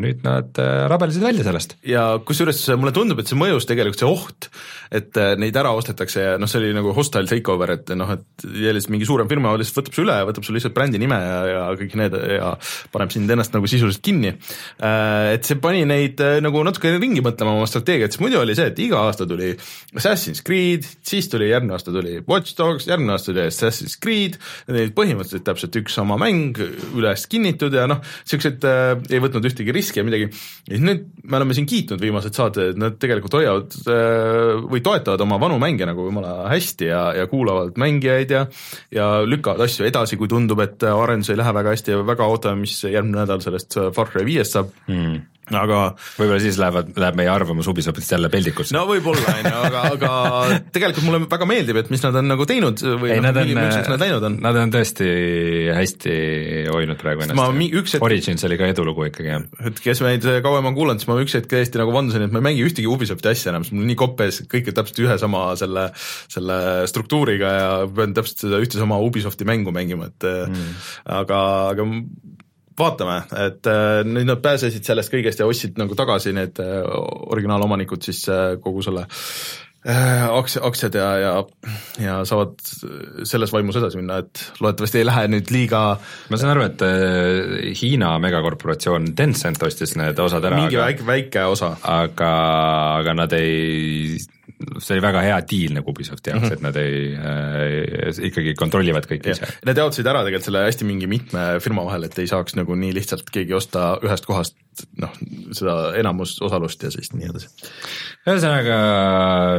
nüüd nad rabelesid välja sellest. ja kusjuures mulle tundub, et see mõjus tegelikult see oht, et neid ära ostetakse ja noh, see oli nagu hostile takeover, et noh, et jälle mingi suurem firma lihtsalt võtab su üle, võtab sul lihtsalt brändi nime ja, ja kõik need ja paneb sind ennast nagu sisuliselt kinni äh,, Äh, et see pani neid äh, nagu natuke ringi mõtlema oma strateegiat, sest muidu oli see, et iga aasta tuli Assassin's Creed, siis tuli järgmine aasta tuli Watch Dogs, järgmine aasta tuli Assassin's Creed, neid põhimõtteliselt täpselt üks sama mäng üles kinnitud ja noh, siuksed äh, ei võtnud ühtegi riski ja midagi. ja nüüd me oleme siin kiitnud viimased saated, et nad tegelikult hoiavad äh, või toetavad oma vanu mänge nagu jumala hästi ja, ja kuulavad mängijaid ja ja lükkavad asju edasi, kui tundub, et arendus ei lähe väga hästi ja väga ootame, mis järgmine nädal sellest Far Cry viiest saab mm aga võib-olla siis lähevad, läheb meie arvamus Ubisoftist jälle peldikusse. no võib-olla, on ju, aga, aga tegelikult mulle väga meeldib, et mis nad on nagu teinud või ei, noh, nad on, nad läinud on. Nad on tõesti hästi hoidnud praegu ennast. Hetk... Origins oli ka edulugu ikkagi, jah. et kes meid kauem on kuulanud, siis ma üks hetk täiesti nagu vandusin, et ma ei mängi ühtegi Ubisofti asja enam, sest mul nii koppes, kõik on täpselt ühe sama selle, selle struktuuriga ja pean täpselt seda ühte sama Ubisofti mängu mängima, et mm. aga, aga vaatame, et äh, nüüd nad pääsesid sellest kõigest ja ostsid nagu tagasi need äh, originaalomanikud siis äh, kogu selle aktsia, aktsiad ja, ja, ja saavad selles vaimus edasi minna, et loodetavasti ei lähe nüüd liiga ma saan aru, et Hiina megakorporatsioon Tencent ostis need osad ära, mingi aga, väike, väike osa. aga, aga nad ei see oli väga hea diil nagu Ubisofti jaoks mm, -hmm. et nad ei äh,, ikkagi kontrollivad kõike ise. Nad jaotasid ära tegelikult selle hästi mingi mitme firma vahel, et ei saaks nagu nii lihtsalt keegi osta ühest kohast noh, seda enamusosalust ja siis nii edasi. ühesõnaga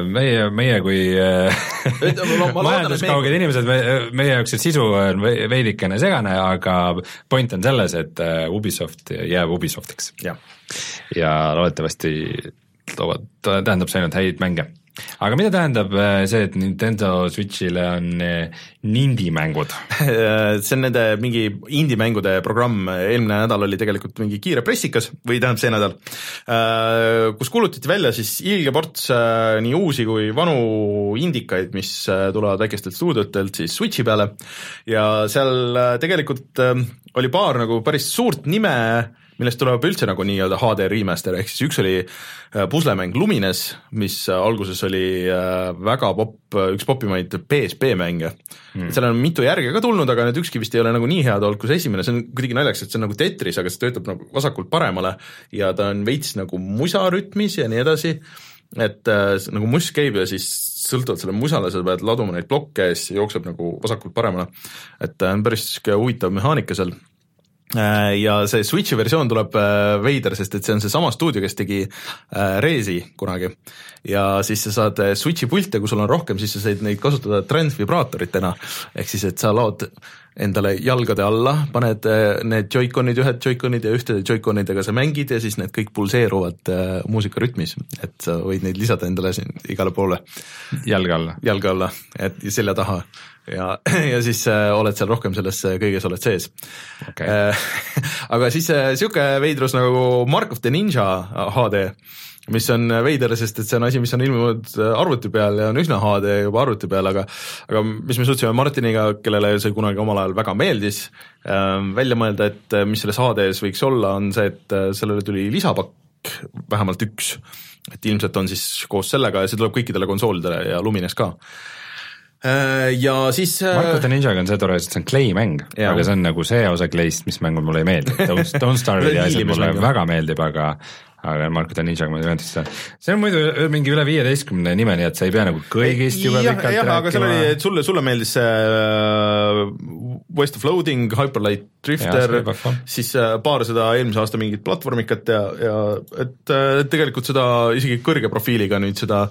meie, meie kui majanduskauged me... inimesed, me, meie jaoks see sisu on veidikene segane, aga point on selles, et äh, Ubisoft jääb Ubisoftiks. ja loodetavasti toovad, tähendab see ainult häid mänge aga mida tähendab äh, see, et Nintendo Switch'ile on äh, Nindi mängud [laughs] see on nende mingi indie-mängude programm, eelmine nädal oli tegelikult mingi kiire pressikas või tähendab see nädal, äh, kus kuulutati välja siis ilge ports nii uusi kui vanu indikaid, mis tulevad väikestelt stuudiotelt siis Switch'i peale. Ja seal tegelikult oli paar nagu päris suurt nime millest tuleb üldse nagu nii-öelda HD remaster, ehk siis üks oli äh, puslemäng Lumines, mis äh, alguses oli äh, väga popp, üks popimaid PSP mänge. Hmm.. seal on mitu järge ka tulnud, aga need ükski vist ei ole nagu nii head olnud kui see esimene, see on kuidagi naljakas, et see on nagu Tetris, aga see töötab nagu vasakult paremale ja ta on veits nagu musarütmis ja nii edasi, et äh, nagu muss käib ja siis sõltuvalt selle musale sa pead laduma neid blokke ja siis jookseb nagu vasakult paremale. et on päris niisugune huvitav mehaanika seal ja see Switchi versioon tuleb äh, veider, sest et see on seesama stuudio, kes tegi äh, Resi kunagi. ja siis sa saad Switchi pilte, kui sul on rohkem, siis sa said neid kasutada transvibraatoritena. ehk siis, et sa laod endale jalgade alla, paned need joikonid, ühed joikonid ja ühtede joikonidega sa mängid ja siis need kõik pulseeruvad äh, muusikarütmis, et sa võid neid lisada endale siin igale poole. jalge alla. jalge alla, et selja taha ja, [clears throat] ja siis äh, oled seal rohkem selles äh, kõiges oled sees. Okay. Äh, [laughs] aga siis äh, veidrus nagu Mark of the Ninja HD, mis on veider, sest et see on asi, mis on ilmunud arvuti peal ja on üsna HD juba arvuti peal, aga aga mis me suutsime Martiniga, kellele see kunagi omal ajal väga meeldis äh,, välja mõelda, et mis selles HD-s võiks olla, on see, et sellele tuli lisapakk, vähemalt üks, et ilmselt on siis koos sellega ja see tuleb kõikidele konsoolidele ja Lumines ka ja siis äh, Mark of the Ninjaga on see tore, et see on Clay mäng, aga see on nagu see osa Clay'st, mis mängul mulle ei meeldi, Don't, Don't Starve'i [laughs] asjad mulle väga meeldib, aga aga Mark of the Ninjaga ma ei ühendaks seda. see on muidu mingi üle viieteistkümne nime, nii et sa ei pea nagu kõigist jube pikalt jah, aga seal oli, sulle, sulle meeldis see äh, West of Loading, Hyperlight Drifter siis äh, paar seda eelmise aasta mingit platvormikat ja, ja et äh, tegelikult seda isegi kõrge profiiliga nüüd seda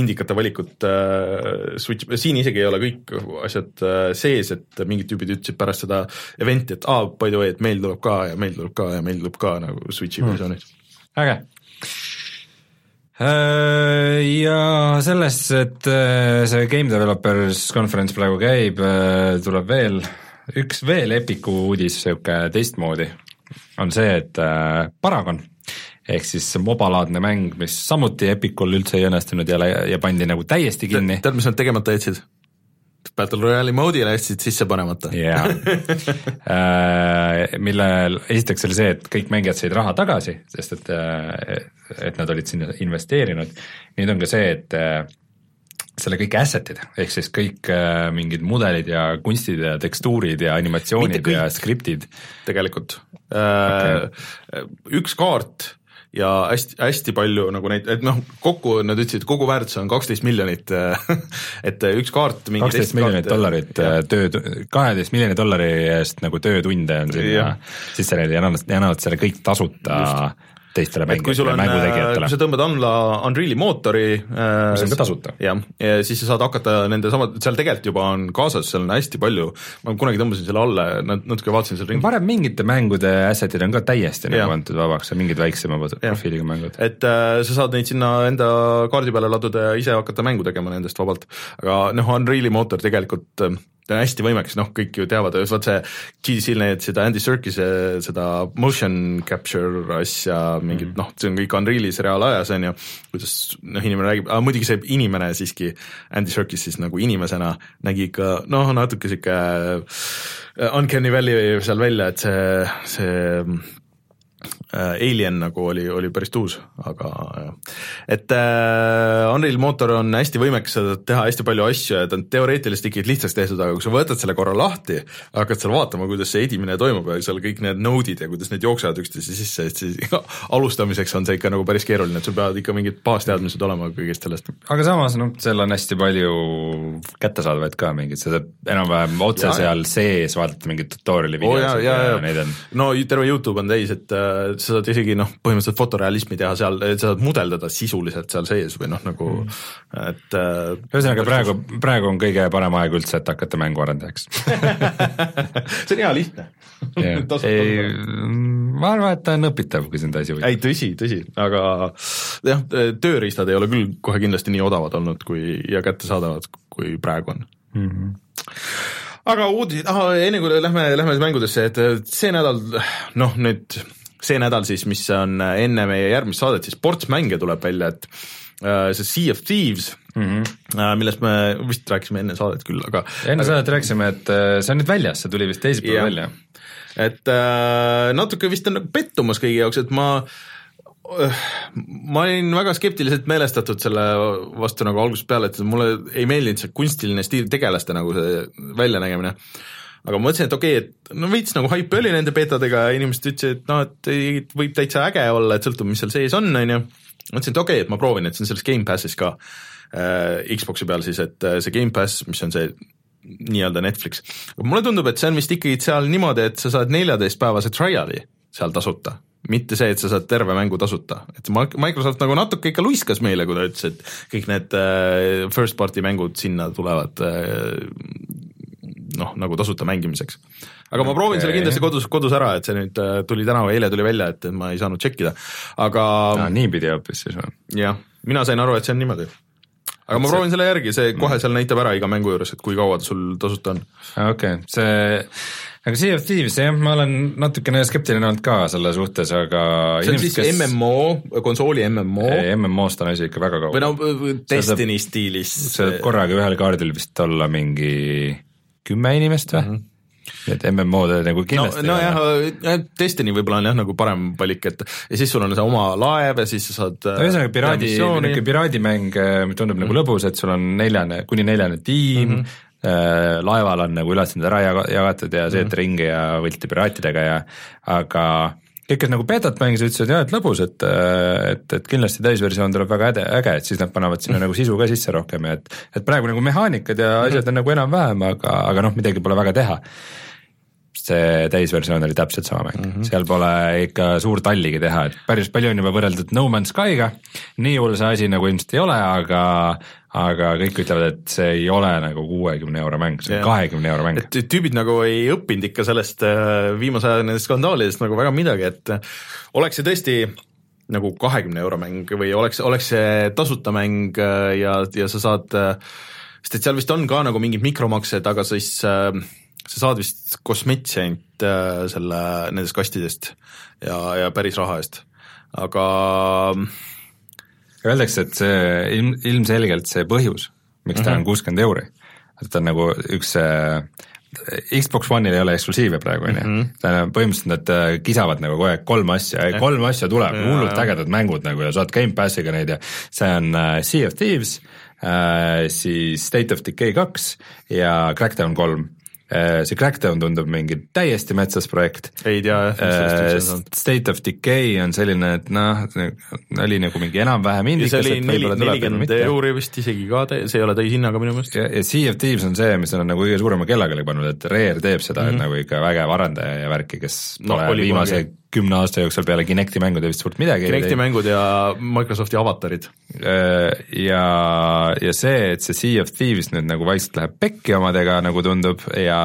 indikate valikut äh, switch, siin isegi ei ole kõik asjad äh, sees, et mingid tüübid ütlesid pärast seda event'i, et aa ah,, by the way, et meil tuleb ka ja meil tuleb ka ja meil tuleb ka nagu Switchi Hmm. versioonid. äge. Ja sellest, et äh, see Game Developers Conference praegu käib, tuleb veel üks veel Epiku uudis, niisugune teistmoodi, on see, et äh, Paragon ehk siis mobalaadne mäng, mis samuti Epicul üldse ei õnnestunud ja, ja pandi nagu täiesti kinni. tead, mis nad tegemata jätsid? Battle Royale'i mode'ile jätsid sisse panemata. jaa, [laughs] millel esiteks oli see, et kõik mängijad said raha tagasi, sest et, et nad olid sinna investeerinud, nüüd on ka see, et äh, selle kõik asset'id, ehk siis kõik äh, mingid mudelid ja kunstid ja tekstuurid ja animatsioonid ja skriptid, tegelikult okay.. üks kaart ja hästi, hästi palju nagu neid, et noh, kokku nad ütlesid, kogu väärtus on kaksteist miljonit, [laughs] et üks kaart mingi kaksteist miljonit dollarit äh, töö, kaheteist miljoni dollari eest nagu töötunde on sinna sisse läinud ja annavad, ja annavad selle kõik tasuta Just. Teistele kui mängijatele, on, kui mängutegijatele sa. tõmbad alla Unreal'i mootori Mis on ka tasuta. jah, ja siis sa saad hakata nende samad, seal tegelikult juba on kaasas, seal on hästi palju, ma kunagi tõmbasin selle alla ja nat- natuke vaatasin seal ringi, varem mingite mängude asset'id on ka täiesti Jah. nagu antud vabaks, mingid väiksema profiiliga mängud. et äh, sa saad neid sinna enda kaardi peale laduda ja ise hakata mängu tegema nendest vabalt. aga noh, Unreal'i mootor tegelikult äh, ta on hästi võimekas, noh, kõik ju teavad, vaat see GDC-l need seda Andy Serkis'e seda motion capture asja, mingid noh, see on kõik Unreal'is reaalajas on ju, kuidas noh, inimene räägib, aga muidugi see inimene siiski, Andy Serkis siis nagu inimesena nägi ikka noh, natuke sihuke äh, uncanny valley seal välja, et see, see Alien nagu oli, oli päris tuus, aga jah. et äh, Unreal mootor on hästi võimekas, teha hästi palju asju ja ta on teoreetiliselt ikkagi lihtsaks tehtud, aga kui sa võtad selle korra lahti, hakkad seal vaatama, kuidas see edimine toimub ja seal kõik need node'id ja kuidas need jooksevad üksteise sisse, et siis [laughs] alustamiseks on see ikka nagu päris keeruline, et sul peavad ikka mingid baasteadmised olema kõigest sellest. aga samas noh, seal on hästi palju kättesaadavaid ka mingeid, sa saad enam-vähem otse Jaa, seal sees vaadata mingeid tutorial'i jaa, videosid jaa, ja jaa neid on, no terve Youtube on täis, et äh, sa saad isegi noh, põhimõtteliselt fotorealismi teha seal, sa saad mudeldada sisuliselt seal sees või noh, nagu et äh, ühesõnaga praegu, praegu on kõige parem aeg üldse, et hakata mänguarendajaks. [laughs] see on hea lihtne. [laughs] ei, ma arvan, et ta on õpitav, kui sind asi huvitab. ei tõsi, tõsi, aga jah, tööriistad ei ole küll kohe kindlasti nii odavad olnud kui ja kättesaadavad, kui praegu on mm. -hmm. aga uudised, enne kui lähme, lähme mängudesse, et see nädal, noh nüüd see nädal siis, mis on enne meie järgmist saadet, siis sportsmänge tuleb välja, et äh, see Sea of Thieves mm, -hmm. millest me vist rääkisime enne saadet küll, aga enne saadet rääkisime, et äh, see on nüüd väljas, see tuli vist teisipäeval välja. et natuke vist on nagu pettumus kõigi jaoks, et ma ma olin väga skeptiliselt meelestatud selle vastu nagu algusest peale, et mulle ei meeldinud see kunstiline stiil, tegelaste nagu see väljanägemine. Aga ma mõtlesin, et okei okay,, et no veits nagu haipi oli nende betadega ja inimesed ütlesid, et noh, et võib täitsa äge olla, et sõltub, mis seal sees on, on ju. mõtlesin, et okei okay,, et ma proovin, et see on selles Gamepassis ka äh, Xbox'i peal siis, et äh, see Gamepass, mis on see nii-öelda Netflix. mulle tundub, et see on vist ikkagi seal niimoodi, et sa saad neljateistpäevase trial'i seal tasuta, mitte see, et sa saad terve mängu tasuta, et Microsoft nagu natuke ikka luiskas meile, kui ta ütles, et kõik need äh, first party mängud sinna tulevad äh, noh, nagu tasuta mängimiseks. aga ma proovin selle Okei. kindlasti kodus, kodus ära, et see nüüd äh, tuli täna või eile tuli välja, et ma ei saanud tšekkida, aga aa, niipidi hoopis siis või? jah, mina sain aru, et see on niimoodi. aga ma see- proovin selle järgi, see kohe seal näitab ära iga mängu juures, et kui kaua ta sul tasuta on. okei okay,, see, aga Sea of Thieves jah, ma olen natukene skeptiline olnud ka selle suhtes, aga see on siis kes... MMO, konsooli MMO ei, MMO-st on asi ikka väga või kaugel. no Destiny stiilis. sa saad korraga ühel kaardil vist olla mingi kümme inimest või mm? -hmm. et MMO-d nagu no, kindlasti nojah, Destiny võib-olla on jah nagu parem valik, et ja siis sul on see oma laev ja siis sa saad no ühesõnaga piraadi, niisugune piraadimäng, mis tundub mm -hmm. nagu lõbus, et sul on neljane, kuni neljane tiim mm, -hmm. laeval on nagu ülesanded ära jaga- jagatud ja sõidate mm -hmm. ringi ja võitlete piraatidega ja aga kõik, kes nagu betat mängisid, ütlesid jah, et lõbus, et, et, et kindlasti täisversioon tuleb väga äge, äge, et siis nad panevad sinna nagu sisu ka sisse rohkem ja et, et praegu nagu mehaanikad ja asjad on nagu enam-vähem, aga, aga noh, midagi pole väga teha see täisversioon oli täpselt sama mäng mm, -hmm. seal pole ikka suurt alligi teha, et päris palju on juba võrreldud No Man's Sky'ga, nii hull see asi nagu ilmselt ei ole, aga aga kõik ütlevad, et see ei ole nagu kuuekümne euro mäng, see on kahekümne euro mäng. et tüübid nagu ei õppinud ikka sellest äh, viimase aja nendest skandaalidest nagu väga midagi, et oleks see tõesti nagu kahekümne euro mäng või oleks, oleks see tasuta mäng äh, ja, ja sa saad, äh, sest et seal vist on ka nagu mingid mikromaksed, aga siis äh, sa saad vist kosmetsi ainult selle, nendest kastidest ja, ja päris raha eest, aga Öeldakse, et see ilm, ilmselgelt see põhjus, miks ta mm -hmm. on kuuskümmend euri, et ta on nagu üks äh, Xbox One'il ei ole eksklusiive praegu, on ju, mhm. põhimõtteliselt nad äh, kisavad nagu kogu aeg kolm asja, kolm asja tuleb, hullult ägedad mängud nagu ja saad Gamepassiga neid ja see on äh, Sea of Thieves äh,, siis State of Decay kaks ja Crackdown kolm. Äh, see Crackdown tundub mingi täiesti metsas projekt. ei tea jah, mis sellest üldse äh, on. State of Decay on selline, et noh, oli nagu mingi enam-vähem indikas. see oli neli, nelikümmend euri vist isegi ka, see ei ole täishinnaga minu meelest. ja, Sea of Thieves on see, mis on nagu kõige suurema kellaga pannud, et Rare teeb seda mm, -hmm. et mhm. nagu ikka vägev arendaja ja värki, kes pole no, viimase kümne aasta jooksul peale Kinecti mängude vist suurt midagi Kinecti mängud ja Microsofti avatarid. Äh, ja, ja see, et see Sea of Thieves nüüd nagu vaikselt läheb pekki omadega, nagu tundub, ja,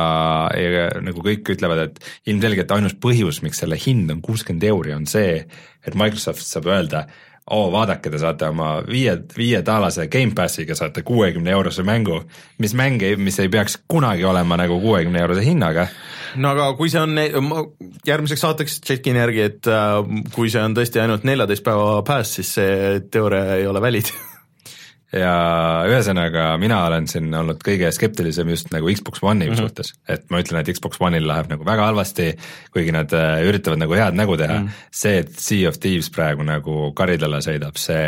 ja nagu kõik ütlevad, et ilmselgelt ainus põhjus, miks selle hind on kuuskümmend euri, on see, et Microsoft saab öelda, oo vaadake, te saate oma viie, viietaalase Gamepassiga saate kuuekümne eurose mängu, mis mäng ei, mis ei peaks kunagi olema nagu kuuekümne eurose hinnaga. No aga kui see on, järgmiseks saateks tšekin järgi, et äh, kui see on tõesti ainult neljateist päeva pääs, siis see teooria ei ole valid [laughs] ja ühesõnaga, mina olen siin olnud kõige skeptilisem just nagu Xbox One'i mm -hmm. suhtes, et ma ütlen, et Xbox One'il läheb nagu väga halvasti, kuigi nad äh, üritavad nagu head nägu teha mm, -hmm. see, et Sea of Thieves praegu nagu karidele sõidab, see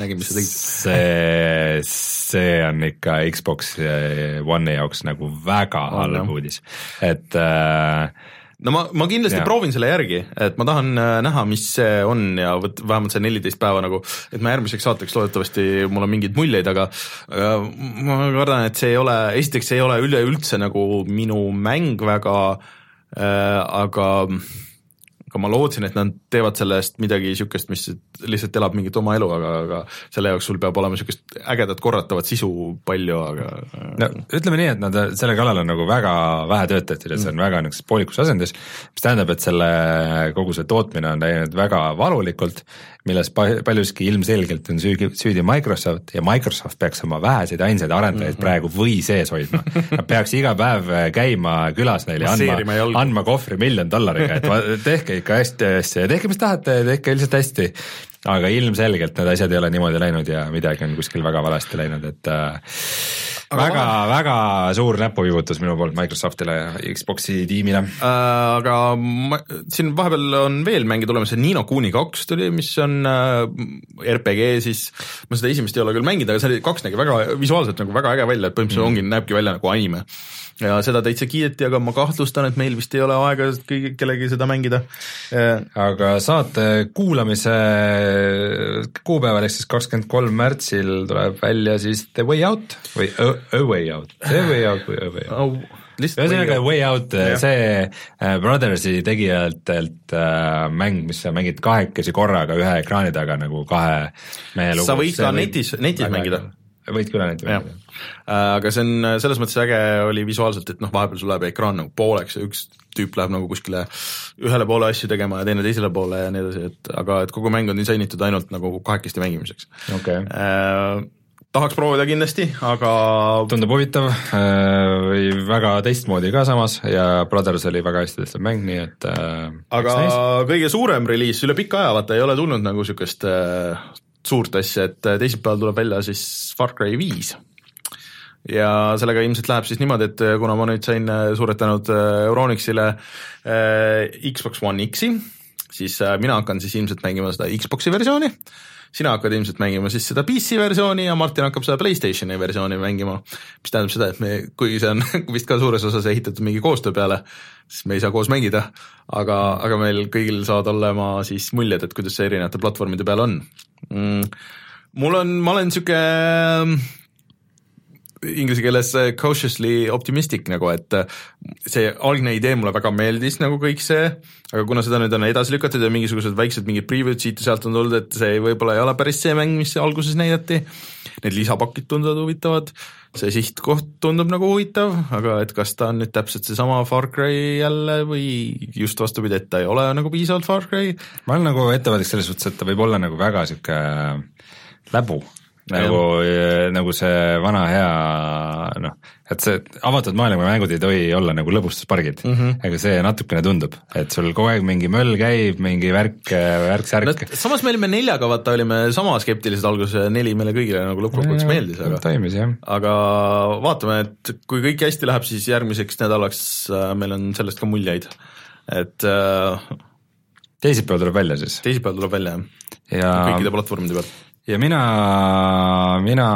nägin, mis sa tegid. [laughs] see, see on ikka Xbox One'i jaoks nagu väga halb uudis, et äh, no ma, ma kindlasti ja. proovin selle järgi, et ma tahan äh, näha, mis see on ja vot vähemalt see neliteist päeva nagu, et ma järgmiseks saateks loodetavasti mul on mingeid muljeid, aga äh, ma kardan, et see ei ole, esiteks see ei ole üleüldse nagu minu mäng väga äh,, aga aga ma lootsin, et nad teevad sellest midagi niisugust, mis lihtsalt elab mingit oma elu, aga, aga selle jaoks sul peab olema niisugust ägedat korratavat sisu palju, aga no ütleme nii, et nad selle kallal on nagu väga vähe tööd tehtud, et see on mm. väga niisuguses poolikus asendis, mis tähendab, et selle, kogu see tootmine on läinud väga valulikult milles paljuski ilmselgelt on süüdi, süüdi Microsoft ja Microsoft peaks oma väheseid ainsaid arendajaid mm -hmm. praegu või sees hoidma. Nad peaks iga päev äh, käima külas neile ja andma, andma kohvri miljon dollariga, et tehke ikka hästi asja ja tehke, mis tahate, tehke lihtsalt hästi. Aga ilmselgelt need asjad ei ole niimoodi läinud ja midagi on kuskil väga valesti läinud, et äh, väga, väga suur näpuviibutus minu poolt Microsoftile ja Xbox'i tiimile äh,. aga ma, siin vahepeal on veel mänge tulemas, Nino Kuni kaks tuli, mis on äh, RPG siis, ma seda esimest ei ole küll mänginud, aga see kaks nägi väga visuaalselt nagu väga äge välja, et põhimõtteliselt mm. ongi, näebki välja nagu anime ja seda täitsa kiideti, aga ma kahtlustan, et meil vist ei ole aega kõigi, kellegi seda mängida. aga saate kuulamise kuupäeval ehk siis kakskümmend kolm märtsil tuleb välja siis The Way Out või A, A Way Out, The Way Out või A Way Out? Oh ühesõnaga Way Out, see äh, Brothersi tegijatelt äh, mäng, mis sa mängid kahekesi korraga ühe ekraani taga nagu kahe mehe lugu. sa võid ka netis, netis mängida. võid küll ainult mängida. Äh, aga see on selles mõttes äge oli visuaalselt, et noh, vahepeal sul läheb ekraan nagu pooleks ja üks tüüp läheb nagu kuskile ühele poole asju tegema ja teine teisele poole ja nii edasi, et aga et kogu mäng on disainitud ainult nagu kahekesti mängimiseks. Okay.. Äh, tahaks proovida kindlasti, aga tundub huvitav äh, või väga teistmoodi ka samas ja Brothers oli väga hästi tehtud mäng, nii et äh, aga kõige suurem reliis üle pika aja, vaata ei ole tulnud nagu niisugust äh, suurt asja, et äh, teisipäeval tuleb välja siis Far Cry viis. ja sellega ilmselt läheb siis niimoodi, et äh, kuna ma nüüd sain äh, suured tänud Euronixile Xbox One X-i, siis mina hakkan siis ilmselt mängima seda Xbox'i versiooni, sina hakkad ilmselt mängima siis seda PC versiooni ja Martin hakkab seda Playstationi versiooni mängima, mis tähendab seda, et me, kuigi see on [laughs] vist ka suures osas ehitatud mingi koostöö peale, siis me ei saa koos mängida, aga, aga meil kõigil saavad olema siis muljed, et kuidas see erinevate platvormide peal on. Mm,. mul on, ma olen sihuke inglise keeles äh, cautiously optimistic nagu, et äh, see algne idee mulle väga meeldis nagu kõik see, aga kuna seda nüüd on edasi lükatud ja mingisugused väiksed mingid preview'd siit ja sealt on tulnud, et see võib-olla ei ole päris see mäng, mis alguses näidati, need lisapakid tunduvad huvitavad, see sihtkoht tundub nagu huvitav, aga et kas ta on nüüd täpselt seesama Far Cry jälle või just vastupidi, et ta ei ole nagu piisavalt Far Cry. ma olen nagu ettevaatlik selles suhtes, et ta võib olla nagu väga sihuke läbu nagu, nagu see vana hea noh, et see avatud maailma mängud ei tohi olla nagu lõbustuspargid mm, -hmm. ega see natukene tundub, et sul kogu aeg mingi möll käib, mingi värk, värk-särk no,. samas me olime neljaga, vaata olime sama skeptilised alguses, neli meile kõigile nagu lõppkokkuvõttes meeldis, aga toimis jah. aga vaatame, et kui kõik hästi läheb, siis järgmiseks nädalaks äh, meil on sellest ka muljeid, et äh, teisipäeval tuleb välja siis? teisipäeval tuleb välja jah ja kõikide platvormide peal ja mina, mina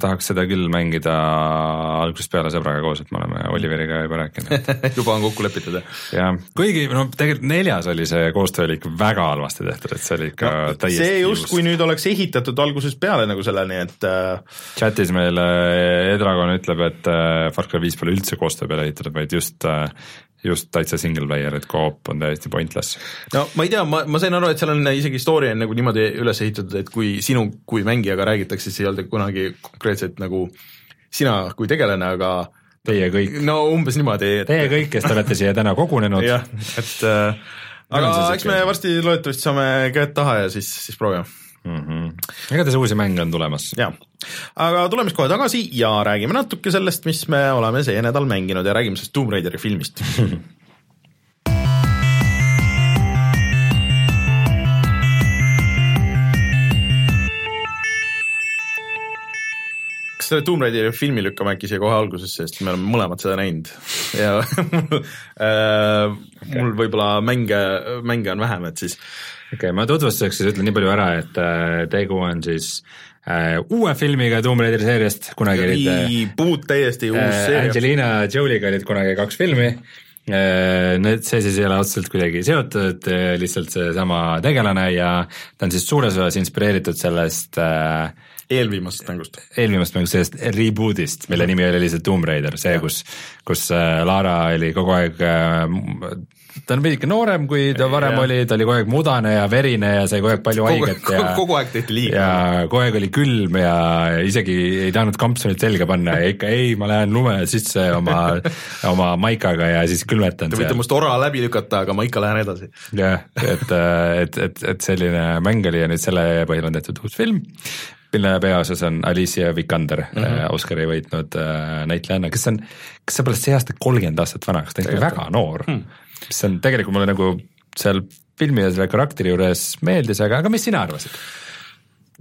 tahaks seda küll mängida algusest peale sõbraga koos, et me oleme Oliveriga juba rääkinud. [laughs] Juba on kokku lepitud, jah? jah, kuigi no tegelikult neljas oli see koostöö oli ikka väga halvasti tehtud, et see oli ikka no, täiesti see justkui nüüd oleks ehitatud algusest peale nagu selleni, et äh... chatis meile Edragon ütleb, et äh, Far Cry viis pole üldse koostöö peale ehitatud, vaid just äh, just täitsa single player, et co-op on täiesti pointless. no ma ei tea, ma, ma sain aru, et seal on isegi story on nagu niimoodi üles ehitatud, et kui sinu kui mängijaga räägitakse, siis ei olnud kunagi konkreetselt nagu sina kui tegelane, aga Teie kõik. no umbes niimoodi et.... Teie kõik, kes te olete siia täna kogunenud. jah, et äh, aga eks me varsti loodetavasti saame käed taha ja siis, siis proovime mm. -hmm. igatahes uusi mänge on tulemas. jah, aga tuleme siis kohe tagasi ja räägime natuke sellest, mis me oleme see nädal mänginud ja räägime sellest Tomb Raideri filmist [laughs] kas selle Tomb Raideri filmi lükkame äkki siia kohe algusesse, sest me oleme mõlemad seda näinud ja [laughs] äh, mul võib-olla mänge, mänge on vähem, et siis okei okay,, ma tutvustuseks siis ütlen nii palju ära, et äh, tegu on siis äh, uue filmiga Tomb Raideri seeriast, kunagi olid reboot täiesti uus äh, seeria. Angelina Jolie'ga olid kunagi kaks filmi äh,, need, see siis ei ole otseselt kuidagi seotud, äh, lihtsalt seesama tegelane ja ta on siis suures osas inspireeritud sellest äh, eelviimasest mängust. eelviimasest mängust, sellest reboot'ist, mille nimi oli lihtsalt Tomb Raider, see, kus, kus äh, Lara oli kogu aeg ta on veidike noorem, kui ta varem ja. oli, ta oli kogu aeg mudane ja verine ja sai kogu aeg palju haiget ja kogu aeg tehti liiga. ja kogu aeg oli külm ja isegi ei tahtnud kampsunit selga panna ja ikka ei, ma lähen lume sisse oma [laughs] oma maikaga ja siis külmetan. Te võite must ora läbi lükata, aga ma ikka lähen edasi. jah, et, et, et, et selline mäng oli ja nüüd selle põhjal on tehtud uus film mille peaosas on Alicia Vikander mm, -hmm. Oscari võitnud äh, näitlejanna, kes on, kes saab alles see aasta kolmkümmend aastat vanaks, ta on ikka väga noor mm mis on tegelikult mulle nagu seal filmi ja selle karakteri juures meeldis, aga, aga mis sina arvasid?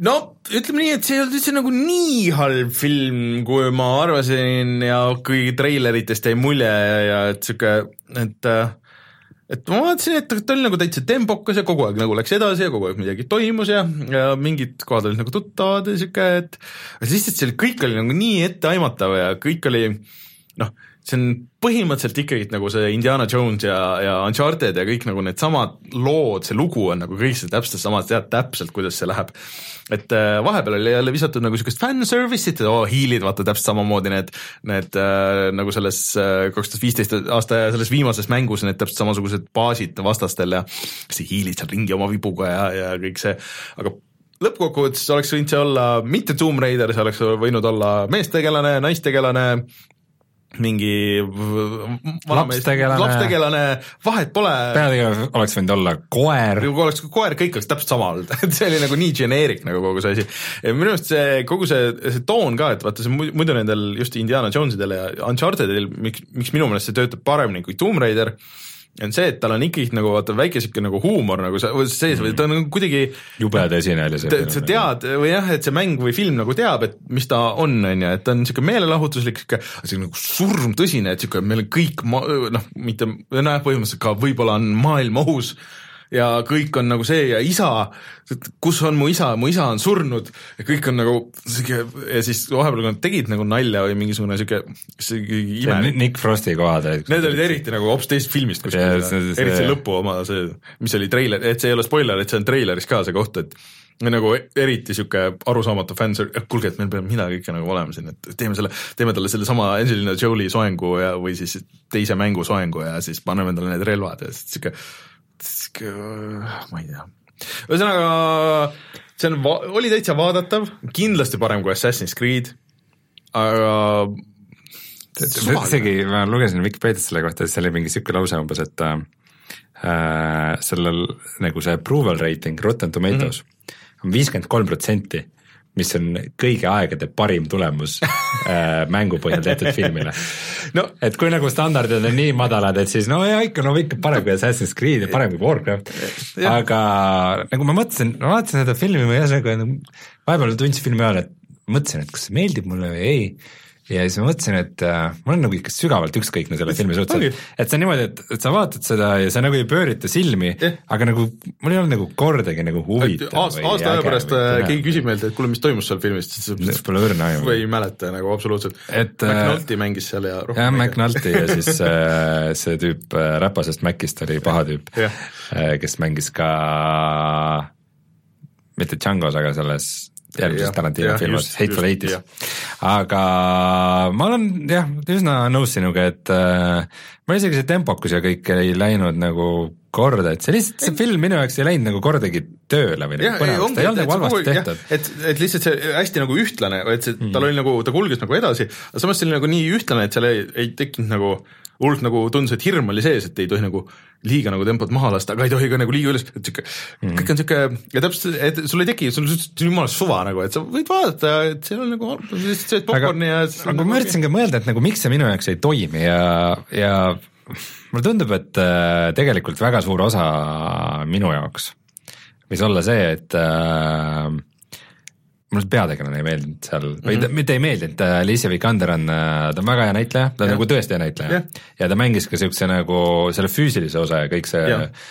no ütleme nii, et see ei olnud üldse nagu nii halb film, kui ma arvasin ja kui treileritest jäi mulje ja, ja et sihuke, et et ma vaatasin, et ta oli nagu täitsa tempokas ja kogu aeg nagu läks edasi ja kogu aeg midagi toimus ja, ja mingid kohad olid nagu tuttavad ja sihuke, et aga et see kõik oli nagu nii etteaimatav ja kõik oli noh see on põhimõtteliselt ikkagi nagu see Indiana Jones ja, ja Uncharted ja kõik nagu needsamad lood, see lugu on nagu kõik see täpselt sama, tead täpselt, kuidas see läheb. et äh, vahepeal oli jälle visatud nagu niisugust fanservice'it, oo hiilid, vaata täpselt samamoodi need, need äh, nagu selles äh, kaks tuhat viisteist aasta selles viimases mängus need täpselt samasugused baasid vastastel ja siis hiilid seal ringi oma vibuga ja, ja kõik see, aga lõppkokkuvõttes oleks võinud see olla mitte Tomb Raider, see oleks võinud olla meestegelane, naistegelane, mingi lapstegelane, lapstegelane, vahet pole. peategelane oleks võinud olla koer. kui oleks koer, kõik oleks täpselt sama olnud [laughs] et see oli nagu nii generic nagu kogu see asi. minu arust see kogu see, see toon ka, et vaata see muidu nendel just Indiana Jonesidel ja Unchartedil, miks, miks minu meelest see töötab paremini kui Tomb Raider on see, et tal on ikkagi nagu vaata väike sihuke nagu huumor nagu sees või ta on nagu kuidagi jube tõsine oli see. sa tead või jah, et see mäng või film nagu teab, et mis ta on, on ju, et ta on sihuke meelelahutuslik, sihuke, sihuke nagu surmtõsine, et sihuke meil kõik ma-, noh, mitte, nojah, põhimõtteliselt ka võib-olla on maailm ohus ja kõik on nagu see ja isa, kus on mu isa, mu isa on surnud ja kõik on nagu sihuke ja siis vahepeal, nad tegid nagu nalja või mingisugune sihuke, imelik. Nick Frosti kohad olid. Need olid eriti nagu hoopis teisest filmist kuskil, eriti see lõpu oma see, mis oli treiler, et see ei ole spoiler, et see on treileris ka see koht, et nagu eriti sihuke arusaamatu fänn, kuulge, et meil peab midagi ikka nagu olema siin, et teeme selle, teeme talle sellesama Angelina Jolie soengu ja, või siis teise mängu soengu ja siis paneme talle need relvad ja siis sihuke, sihuke, ma ei tea. ühesõnaga, see on, oli täitsa vaadatav, kindlasti parem kui Assassin's Creed, aga isegi ma lugesin Vikipeediast selle kohta, et seal oli mingi sihuke lause umbes, et äh, sellel nagu see approval rating Rotten Tomatoes mm -hmm on viiskümmend kolm protsenti, mis on kõigi aegade parim tulemus [laughs] äh, mängu põhjal tehtud filmile. No.. et kui nagu standardid on nii madalad, et siis no ja ikka, no ikka parem kui Assassin's Creed ja parem kui Warcraft, aga nagu ma mõtlesin, ma vaatasin seda filmi või ühesõnaga vahepeal tundsin filmi ajal, et mõtlesin, et kas see meeldib mulle või ei ja siis ma mõtlesin, et äh, mul on nagu ikka sügavalt ükskõikne selle filmi suhtes, et, et see on niimoodi, et, et sa vaatad seda ja sa nagu ei pöörita silmi yeah., aga nagu mul ei olnud nagu kordagi nagu huvitav aasta, aasta aja pärast äh, keegi küsib meilt, et kuule, mis toimus seal filmis, siis pole õrna aimu. ei mäleta nagu absoluutselt. et äh, McNulty mängis seal ja jah, McNulty ja siis [laughs] äh, see tüüp äh, räpasest Macist oli paha tüüp yeah., äh, kes mängis ka mitte Django's, aga selles järgmises Tarantino filmis, Hateful Eightis. aga ma olen jah, üsna nõus sinuga, et äh, mul isegi see tempokus ja kõik ei läinud nagu korda, et see lihtsalt, see film minu jaoks ei läinud nagu kordagi tööle või nagu põnevaks, ta ei olnud nagu halvasti tehtud. et, et lihtsalt see hästi nagu ühtlane, et see mm., tal oli nagu, ta kulges nagu edasi, aga samas see oli nagu nii ühtlane, et seal ei, ei tekkinud nagu hullult nagu tundus, et hirm oli sees, et ei tohi nagu liiga nagu tempot maha lasta, aga ei tohi ka nagu liiga üles, et sihuke mm., kõik on sihuke ja täpselt, et sul ei teki, sul on jumala suva nagu, et sa võid vaadata, et seal on nagu, lihtsalt sööd popkorni ja aga nagu ma üritasin ka mõelda, et nagu miks see minu jaoks ei toimi ja, ja mulle tundub, et äh, tegelikult väga suur osa minu jaoks võis olla see, et äh, mulle peategelane ei meeldinud seal mm, -hmm. või mhm. mitte ei meeldinud, Alicia Vikander on, äh, ta on väga hea näitleja, ta on ja. nagu tõesti hea näitleja ja. ja ta mängis ka siukse nagu selle füüsilise osa ja kõik see.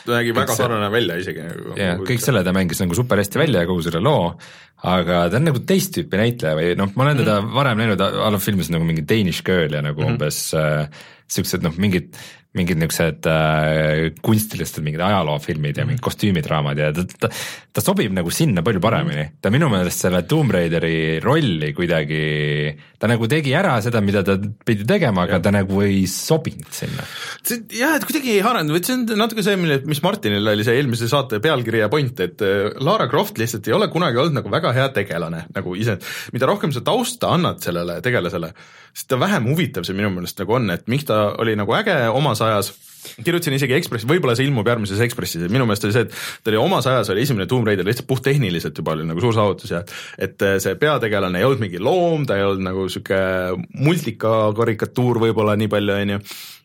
ta nägi väga sarnane välja isegi nagu. jah, kõik selle ta mängis nagu super hästi välja ja kogu selle loo, aga ta on nagu teist tüüpi näitleja või noh, ma olen teda mm -hmm. varem näinud, a la filmis nagu mingi Danish Girl ja nagu mm -hmm. umbes äh, siuksed noh, mingid mingid niisugused äh, kunstilised mingid ajaloofilmid ja mingid mhm. kostüümidraamad ja ta, ta, ta sobib nagu sinna palju paremini. ta minu meelest selle Tomb Raideri rolli kuidagi, ta nagu tegi ära seda, mida ta pidi tegema, aga ja. ta nagu ei sobinud sinna. jah, et kuidagi ei haaranud, see on natuke see, mille, mis Martinil oli see eelmise saate pealkiri ja point, et äh, Lara Croft lihtsalt ei ole kunagi olnud nagu väga hea tegelane nagu ise, mida rohkem sa tausta annad sellele tegelasele, seda vähem huvitav see minu meelest nagu on, et miks ta oli nagu äge omas ajas kirjutasin isegi Ekspressi, võib-olla see ilmub järgmises Ekspressis, minu meelest oli see, et ta oli omas ajas oli esimene Tomb Raider lihtsalt puhttehniliselt juba oli nagu suur saavutus ja et eh, see peategelane ei olnud mingi loom, ta ei olnud nagu sihuke multika karikatuur võib-olla nii palju, on ju.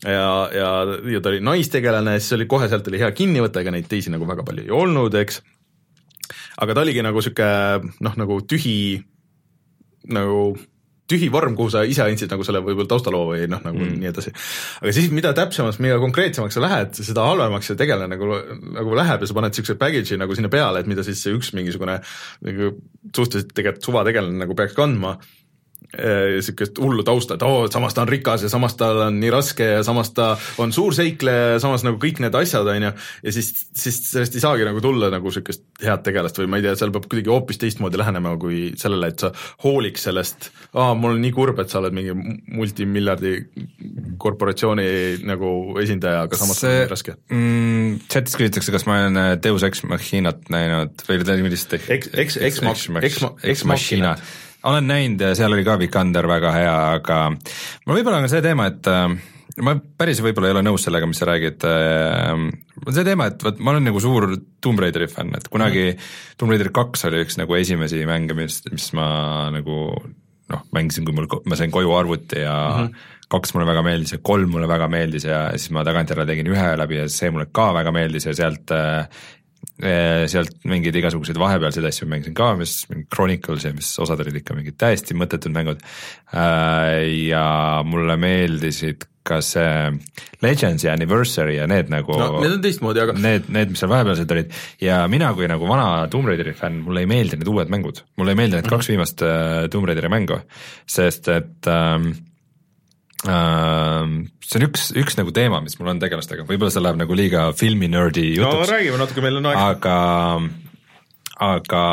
ja, ja, ja ta oli naistegelane, siis oli kohe sealt oli hea kinni võtta, ega neid teisi nagu väga palju ei olnud, eks. aga ta oligi nagu sihuke noh, nagu tühi nagu tühi vorm, kuhu sa ise andsid nagu selle võib-olla taustaloo või noh, nagu mm. nii edasi. aga siis, mida täpsemaks, mida konkreetsemaks sa lähed, seda halvemaks see tegelane nagu, nagu läheb ja sa paned niisuguse package'i nagu sinna peale, et mida siis see üks mingisugune nagu suhteliselt tegelikult suvategelane nagu peaks kandma niisugust hullu tausta, et oo oh,, samas ta on rikas ja samas tal on nii raske ja samas ta on suurseikleja ja samas nagu kõik need asjad, on ju, ja siis, siis sellest ei saagi nagu tulla nagu niisugust head tegelast või ma ei tea, seal peab kuidagi hoopis teistmoodi lähenema kui sellele, et sa hooliks sellest, aa, mul on nii kurb, et sa oled mingi multimiljardi korporatsiooni nagu esindaja, aga samas see, on raske mm,. chatis küsitakse, kas ma olen Deus Ex Machinat näinud või millist Ex, Ex, Ex, Ex, Ex Machina olen näinud ja seal oli ka Vikander väga hea, aga mul võib-olla on see teema, et äh, ma päris võib-olla ei ole nõus sellega, mis sa räägid äh,. see teema, et vot ma olen nagu suur Tomb Raideri fänn, et kunagi mm. Tomb Raider kaks oli üks nagu esimesi mänge, mis, mis ma nagu noh, mängisin, kui mul, ma sain koju arvuti ja mm -hmm. kaks mulle väga meeldis ja kolm mulle väga meeldis ja siis ma tagantjärele tegin ühe läbi ja see mulle ka väga meeldis ja sealt äh, sealt mingeid igasuguseid vahepealseid asju mängisin ka, mis Chronicles ja mis osad olid ikka mingid täiesti mõttetud mängud. Äh, ja mulle meeldisid ka see Legends ja Anniversary ja need nagu no, need on teistmoodi, aga need, need, mis seal vahepealsed olid ja mina kui nagu vana Tomb Raideri fänn, mulle ei meeldi need uued mängud, mulle ei meeldi need mm -hmm. kaks viimast äh, Tomb Raideri mängu, sest et ähm, see on üks, üks nagu teema, mis mul on tegelastega, võib-olla see läheb nagu liiga filmi nördi jutuks. no räägime natuke, meil on aega. aga, aga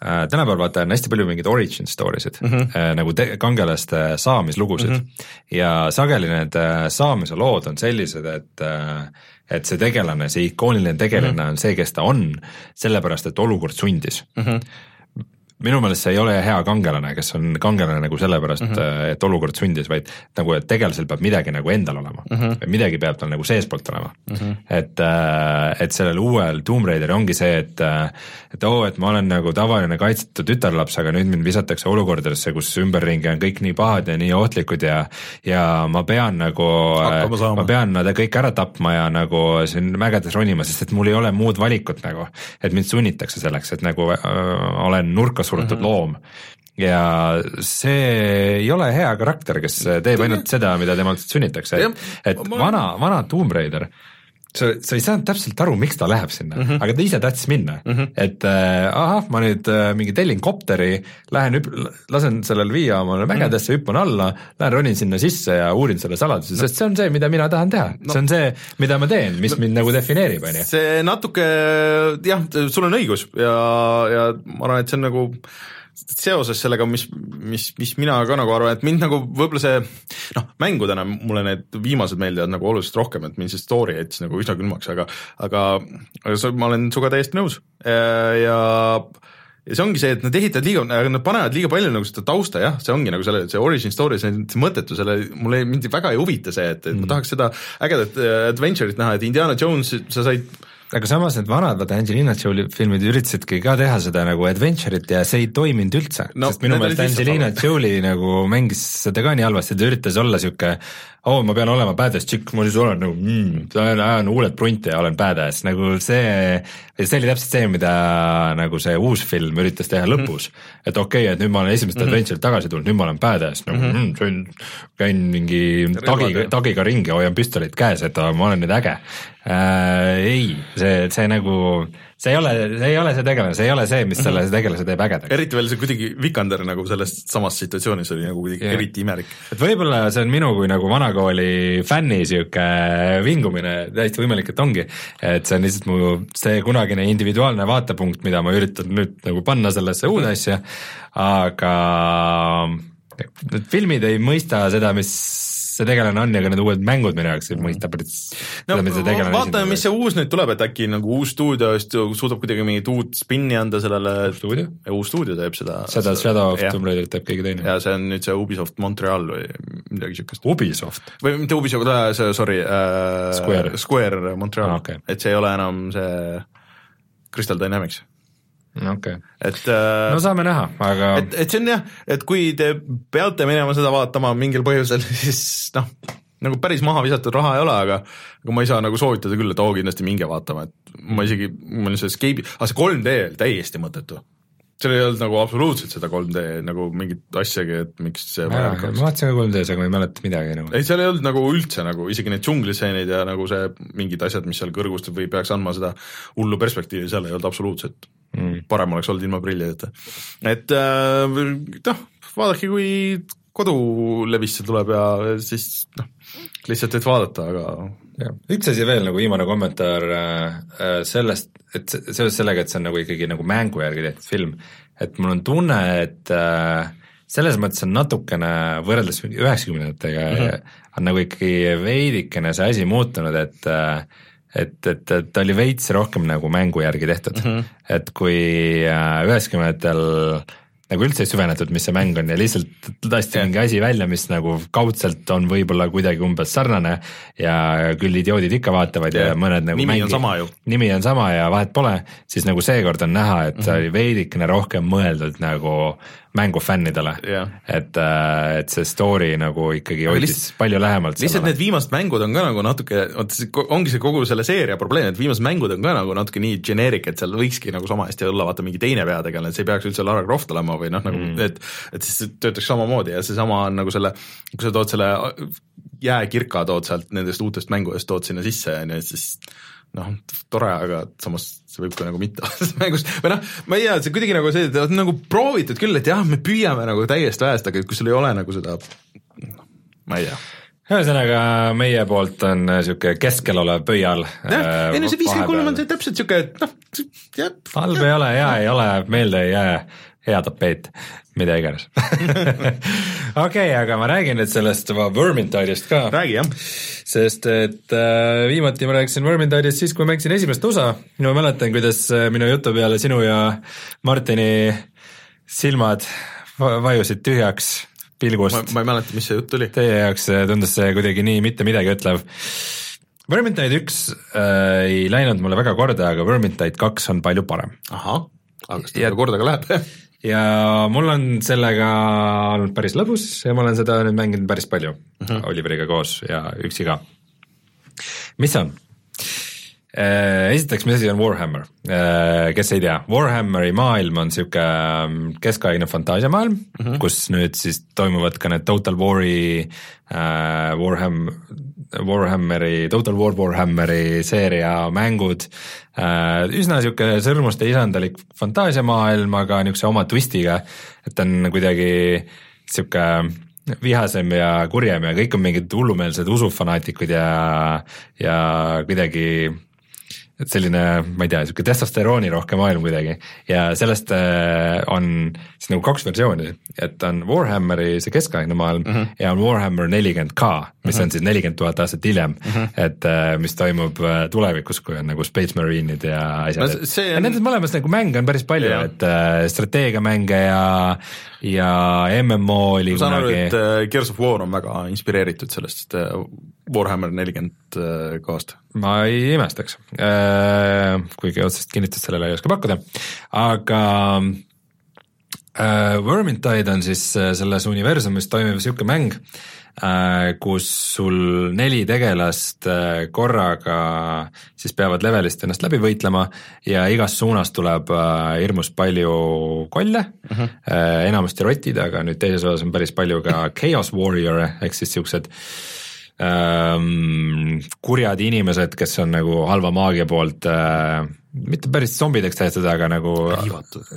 äh, tänapäeval vaata on hästi palju mingeid origin story sid mm, -hmm. äh, nagu te-, kangelaste saamislugusid mm -hmm. ja sageli need äh, saamise lood on sellised, et äh, et see tegelane, see ikooniline tegelane mm -hmm. on see, kes ta on, sellepärast et olukord sundis mm. -hmm minu meelest see ei ole hea kangelane, kes on kangelane nagu sellepärast mm, -hmm. et olukord sundis, vaid nagu, et tegelasel peab midagi nagu endal olema mm. -hmm. midagi peab tal nagu seestpoolt olema mm. -hmm. et, äh, et sellel uuel Tomb Raideril ongi see, et äh, et oo oh,, et ma olen nagu tavaline kaitsetud tütarlaps, aga nüüd mind visatakse olukordadesse, kus ümberringi on kõik nii pahad ja nii ohtlikud ja ja ma pean nagu, ma pean nad kõik ära tapma ja nagu siin mägedes ronima, sest et mul ei ole muud valikut nagu. et mind sunnitakse selleks, et nagu äh, olen nurka surutud mm -hmm. loom ja see ei ole hea karakter, kes teeb ainult seda, mida temalt sunnitakse, et, et vana, vana Tomb Raider sa, sa ei saanud täpselt aru, miks ta läheb sinna mm, -hmm. aga ta ise tahtis minna mm, -hmm. et äh, ahah, ma nüüd äh, mingi tellin kopteri, lähen hüp-, lasen sellel viia omale mägedesse mm, -hmm. hüppan alla, lähen ronin sinna sisse ja uurin selle saladusi no., sest see on see, mida mina tahan teha no., see on see, mida ma teen, mis no, mind nagu defineerib, on ju. see natuke jah, sul on õigus ja, ja ma arvan, et see on nagu seoses sellega, mis, mis, mis mina ka nagu arvan, et mind nagu võib-olla see noh, mängudena mulle need viimased meeldivad nagu oluliselt rohkem, et mind see story jättis nagu üsna külmaks, aga aga, aga ma olen sinuga täiesti nõus ja ja see ongi see, et nad ehitavad liiga, nad panevad liiga palju nagu seda tausta, jah, see ongi nagu selle, see origin story, see on mõttetu, selle, mulle mind väga ei huvita see, et, et mm. ma tahaks seda ägedat äh, adventure'it näha, et Indiana Jones, sa said aga samas need vanad, vaata Angelina Jolie filmid üritasidki ka teha seda nagu adventure'it ja see ei toiminud üldse. No,, sest minu meelest Angelina Jolie nagu mängis seda ka nii halvasti, ta üritas olla sihuke oo oh,, ma pean olema badass chick, ma siis olen nagu mm, ajan huuled prunti ja olen badass, nagu see, see oli täpselt see, mida nagu see uus film üritas teha lõpus mm. -hmm. et okei okay,, et nüüd ma olen esimest mm -hmm. adventure'ilt tagasi tulnud, nüüd ma olen badass, nagu mm -hmm. mm, käin mingi tagiga, tagiga ringi, hoian püstolit käes, et ma olen nüüd äge äh,. ei, see, see nagu see ei ole, see ei ole see tegelane, see ei ole see, mis selle tegelase teeb ägedaks. eriti veel see kuidagi Vikander nagu selles samas situatsioonis oli nagu kuidagi yeah. eriti imelik. et võib-olla see on minu kui nagu vanakooli fänni sihuke vingumine, täiesti võimalik, et ongi, et see on lihtsalt mu see kunagine individuaalne vaatepunkt, mida ma üritan nüüd nagu panna sellesse uude asja, aga need filmid ei mõista seda, mis see tegelane on ja ka need uued mängud minu jaoks ei mõista päris no, vaatame, mis see uus nüüd tuleb, et äkki nagu uus stuudio suudab kuidagi mingit uut spinni anda sellele stuudio? uus stuudio teeb seda seda Shadow of Tomb Raiderit teeb keegi teine. ja see on nüüd see Ubisoft Montreal või midagi siukest. Ubisoft? või mitte Ubisoft, see sorry äh,, Square, Square Montreal ah,, okay. et see ei ole enam see Crystal Dynamics okay., et äh, no saame näha, aga et, et see on jah, et kui te peate minema seda vaatama mingil põhjusel, [laughs] siis noh, nagu päris maha visatud raha ei ole, aga aga ma ei saa nagu soovitada küll, et oo, kindlasti minge vaatama, et ma isegi, olin see Escape'i, aga see 3D oli täiesti mõttetu seal ei olnud nagu absoluutselt seda 3D nagu mingit asjagi, et miks see vajalik on. ma vaatasin ka 3D-s, aga ma ei mäleta midagi nagu. ei, seal ei olnud nagu üldse nagu isegi need džunglistseenid ja nagu see mingid asjad, mis seal kõrgust või peaks andma seda hullu perspektiivi, seal ei olnud absoluutselt mm.. parem oleks olnud ilma prillideta. et äh, noh, vaadake, kui kodulevisse tuleb ja siis noh, lihtsalt võid vaadata, aga üks asi veel nagu viimane kommentaar äh, äh sellest, et seoses sellega, et see on nagu ikkagi nagu mängu järgi tehtud film, et mul on tunne, et selles mõttes on natukene võrreldes üheksakümnendatega mm -hmm. on nagu ikkagi veidikene see asi muutunud, et äh, et, et, et ta oli veits rohkem nagu mängu järgi tehtud mm, -hmm. et kui äh, üheksakümnendatel nagu üldse ei süvenetud, mis see mäng on ja lihtsalt lasti mingi asi välja, mis nagu kaudselt on võib-olla kuidagi umbes sarnane ja küll idioodid ikka vaatavad yeah. ja mõned nagu nimi mängi, on sama ju. nimi on sama ja vahet pole, siis nagu seekord on näha, et mm -hmm. see oli veidikene rohkem mõeldud nagu mängufännidele yeah.. et, äh, et see story nagu ikkagi hoidis lihtsalt, palju lähemalt lihtsalt sellele. need viimased mängud on ka nagu natuke, vot see ongi see kogu selle seeria probleem, et viimased mängud on ka nagu natuke nii generic, et seal võikski nagu sama hästi olla vaata mingi teine peategelane, see ei peaks üldse Lara Croft olema või noh, nagu mm. et et siis töötaks samamoodi ja seesama on nagu selle, kui sa tood selle jääkirka tood sealt nendest uutest mängudest, tood sinna sisse, on ju, siis noh, tore, aga samas see võib ka nagu mitte [laughs] olla mängust või noh, ma ei tea, see kuidagi nagu see, et nagu proovitud küll, et jah, me püüame nagu täiest väest, aga kui sul ei ole nagu seda, noh, ma ei tea. Ühesõnaga, meie poolt on niisugune keskel olev pöial. jah, ei no see viiskümmend kolm on see täpselt niisugune, et noh, jah, halb ei ole, hea ei ole, meelde ei jää, hea tapeet, mida iganes. [laughs] okei, aga ma räägin nüüd sellest Vermintide'ist ka, räägi jah. sest et äh, viimati ma rääkisin Vermintide'ist siis, kui ma mängisin esimest osa, ma mäletan, kuidas äh, minu jutu peale sinu ja Martini silmad va- vajusid tühjaks pilgust. ma ei mäleta, mis see jutt oli. Teie jaoks tundus see kuidagi nii mitte midagi ütlev. Vermintide üks äh, ei läinud mulle väga korda, aga Vermintide kaks on palju parem. ahah, aga kas ta ja... korda ka läheb? [laughs] ja mul on sellega olnud päris lõbus ja ma olen seda nüüd mänginud päris palju mm -hmm. Oliveriga koos ja üksi ka. mis see on? Esiteks, mis asi on Warhammer, kes ei tea, Warhammeri maailm on niisugune keskaegne fantaasiamaailm mm, -hmm. kus nüüd siis toimuvad ka need Total War'i äh, Warham-, Warhammeri, Total War Warhammeri seeria mängud. Äh,, üsna niisugune sõrmuste isandalik fantaasiamaailm, aga niisuguse oma twistiga, et ta on kuidagi niisugune vihasem ja kurjem ja kõik on mingid hullumeelsed usufanaatikud ja, ja kuidagi et selline, ma ei tea, niisugune testosterooni rohke maailm kuidagi ja sellest äh, on siis nagu kaks versiooni, et on Warhammeri see keskaegne maailm mm -hmm. ja on Warhammer nelikümmend K, mis mm -hmm. on siis nelikümmend tuhat aastat hiljem mm, -hmm. et äh, mis toimub äh, tulevikus, kui on nagu Space Marine'id ja asjad No et on- ja nendes mõlemas nagu mänge on päris palju, et strateegiamänge ja, ja MMO oli ma saan aru, et Gears of War on väga inspireeritud sellest Warhammer nelikümmend äh, kohast. ma ei imestaks, kuigi otsest kinnitust sellele ei oska pakkuda, aga äh, Vermintide on siis äh, selles universumis toimuv niisugune mäng äh,, kus sul neli tegelast äh, korraga siis peavad levelist ennast läbi võitlema ja igast suunast tuleb äh, hirmus palju kolle uh, -huh. äh, enamasti rotid, aga nüüd teises osas on päris palju ka [laughs] Chaos Warrior'e ehk siis niisugused ähm, kurjad inimesed, kes on nagu halva maagia poolt äh, mitte päris zombideks tehtud, aga nagu Riivatud.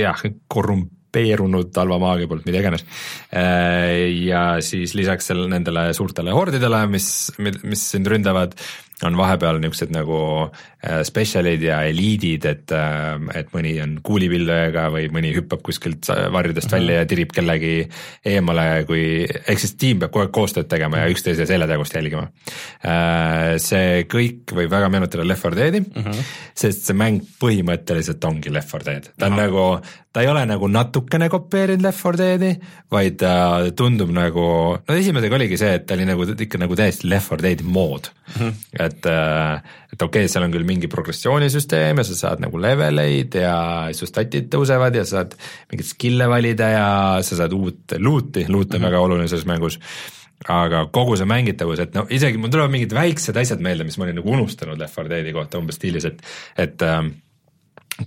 jah, korrumpeerunud halva maagia poolt, mida iganes. ja siis lisaks seal nendele suurtele hordidele, mis, mis sind ründavad, on vahepeal niisugused nagu äh, spetsialid ja eliidid, et, et mõni on kuulipildujaga või mõni hüppab kuskilt varjudest välja ja tirib kellegi eemale, kui, ehk siis tiim peab kogu aeg koostööd tegema ja üksteise seljatagust jälgima. see kõik võib väga meenutada Left 4 Dead'i mm, -hmm. sest see mäng põhimõtteliselt ongi Left 4 Dead, ta on no. nagu, ta ei ole nagu natukene kopeerinud Left 4 Dead'i, vaid ta tundub nagu, no esimesega oligi see, et ta oli nagu ikka nagu täiesti Left 4 Dead'i mood mm. -hmm. et, et okei okay,, seal on küll mingi progressioonisüsteem ja sa saad nagu leveleid ja su statid tõusevad ja sa saad mingeid skill'e valida ja sa saad uut loot'i, loot on mm -hmm. väga oluline selles mängus aga kogu see mängitavus, et no isegi mul tulevad mingid väiksed asjad meelde, mis ma olin nagu unustanud Left 4 Dead'i kohta umbes stiilis, et, et ähm,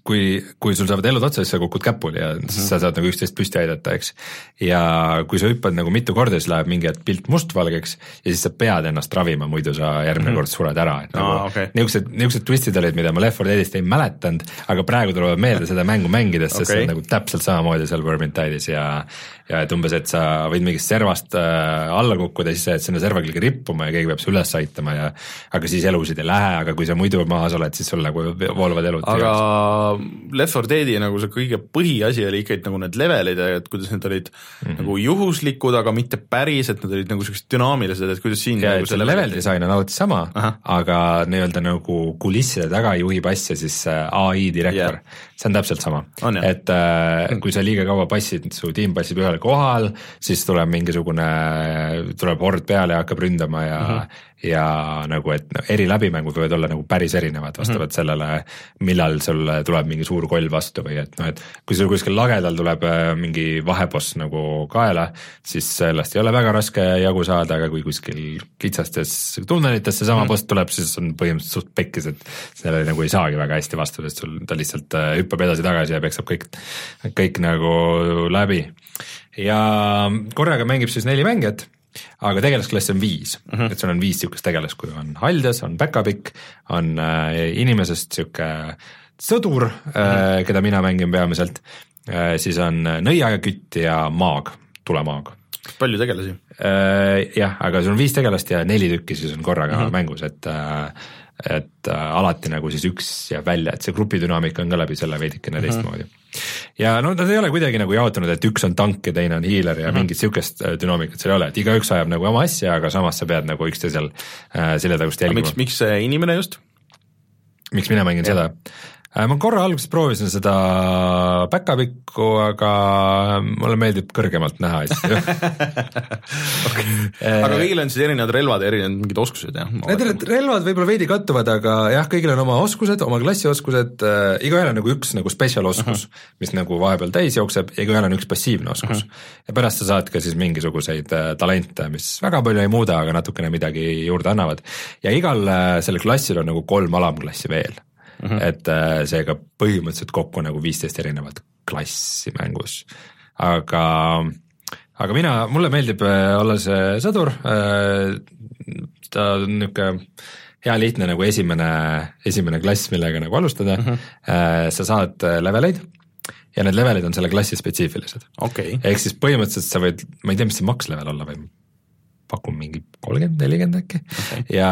kui, kui sul saavad elud otsa, siis sa kukud käpuli ja mm -hmm. sa saad nagu üksteist püsti aidata, eks. ja kui sa hüppad nagu mitu korda, siis läheb mingi hetk pilt mustvalgeks ja siis sa pead ennast ravima, muidu sa järgmine mm -hmm. kord sured ära, et nagu Aa, okei. niisugused, niisugused twistid olid, mida ma Left 4 Dead'ist ei mäletanud, aga praegu tulevad meelde seda mängu mängides, sest okay. see on nagu täpselt samamoodi seal Vermintide'is ja ja et umbes, et sa võid mingist servast äh, alla kukkuda, siis sa jääd sinna serva külge rippuma ja keegi peab su üles aitama ja aga siis elusid ei lähe, aga kui sa muidu maas oled, siis sul nagu voolavad elud aga Left 4 Deadi nagu see kõige põhiasi oli ikkagi nagu need levelid ja et kuidas need olid mm -hmm. nagu juhuslikud, aga mitte päris, et nad olid nagu siuksed dünaamilised, et kuidas siin ja nagu selle level disain on alati sama, aga nii-öelda nagu kulisside taga juhib asja siis äh, ai direktor. Yeah., see on täpselt sama. Et äh, kui sa liiga kaua passid, su tiim passib ühel kohal, siis tuleb mingisugune, tuleb hord peale ja hakkab ründama ja mm, -hmm. Ja nagu, et eri läbimängud võivad olla nagu päris erinevad vastavalt mm sellele, millal sul tuleb mingi suur koll vastu või et noh, et kui sul kuskil lagedal tuleb äh, mingi vaheboss nagu kaela, siis sellest ei ole väga raske jagu saada, aga kui kuskil kitsastes tunnelites seesama mm boss tuleb, siis on põhimõtteliselt suht pekkis, et sellele nagu ei saagi väga hästi vastu, sest sul ta lihtsalt äh, hüppab edasi-tagasi ja peksab kõik, kõik nagu läbi. ja korraga mängib siis neli mängijat aga tegelasklasse on viis mm, -hmm. et sul on viis niisugust tegelast, kui on haljas, on päkapikk, on äh, inimesest niisugune sõdur mm, -hmm. äh, keda mina mängin peamiselt äh,, siis on nõiakütt ja maag, tulemaag palju tegelasi? äh,. jah, aga sul on viis tegelast ja neli tükki siis on korraga mm -hmm. mängus, et äh, et äh, alati nagu siis üks jääb välja, et see grupidünaamika on ka läbi selle veidikene Mhm. teistmoodi. ja no nad ei ole kuidagi nagu jaotunud, et üks on tank ja teine on hiiler ja mm -hmm. mingit sihukest äh, dünaamikat seal ei ole, et igaüks ajab nagu oma asja, aga samas sa pead nagu üksteisel äh, selja tagust jälgima miks, miks see inimene just? miks mina mängin seda? Ma korra alguses proovisin seda päkapikku, aga mulle meeldib kõrgemalt näha asju [laughs] aga kõigil on siis erinevad relvad ja erinevad mingid oskused jah? Need relvad võib-olla veidi kattuvad, aga jah, kõigil on oma oskused, oma klassioskused äh,, igaühel on nagu üks nagu spetsial oskus uh, -huh. mis nagu vahepeal täis jookseb ja igaühel on üks passiivne oskus uh. -huh. ja pärast sa saad ka siis mingisuguseid äh, talente, mis väga palju ei muuda, aga natukene midagi juurde annavad. ja igal äh, sellel klassil on nagu kolm alamklassi veel uh. -huh. et äh, seega põhimõtteliselt kokku nagu viisteist erinevat klassi mängus, aga aga mina, mulle meeldib äh, olla see sõdur, ta on niisugune hea lihtne nagu esimene, esimene klass, millega nagu alustada mm, -hmm. sa saad äh, leveleid ja need levelid on selle klassi spetsiifilised. okei, ehk siis põhimõtteliselt sa võid, ma ei tea, mis see makslevel olla võib, pakun mingi kolmkümmend, nelikümmend äkki okay. ja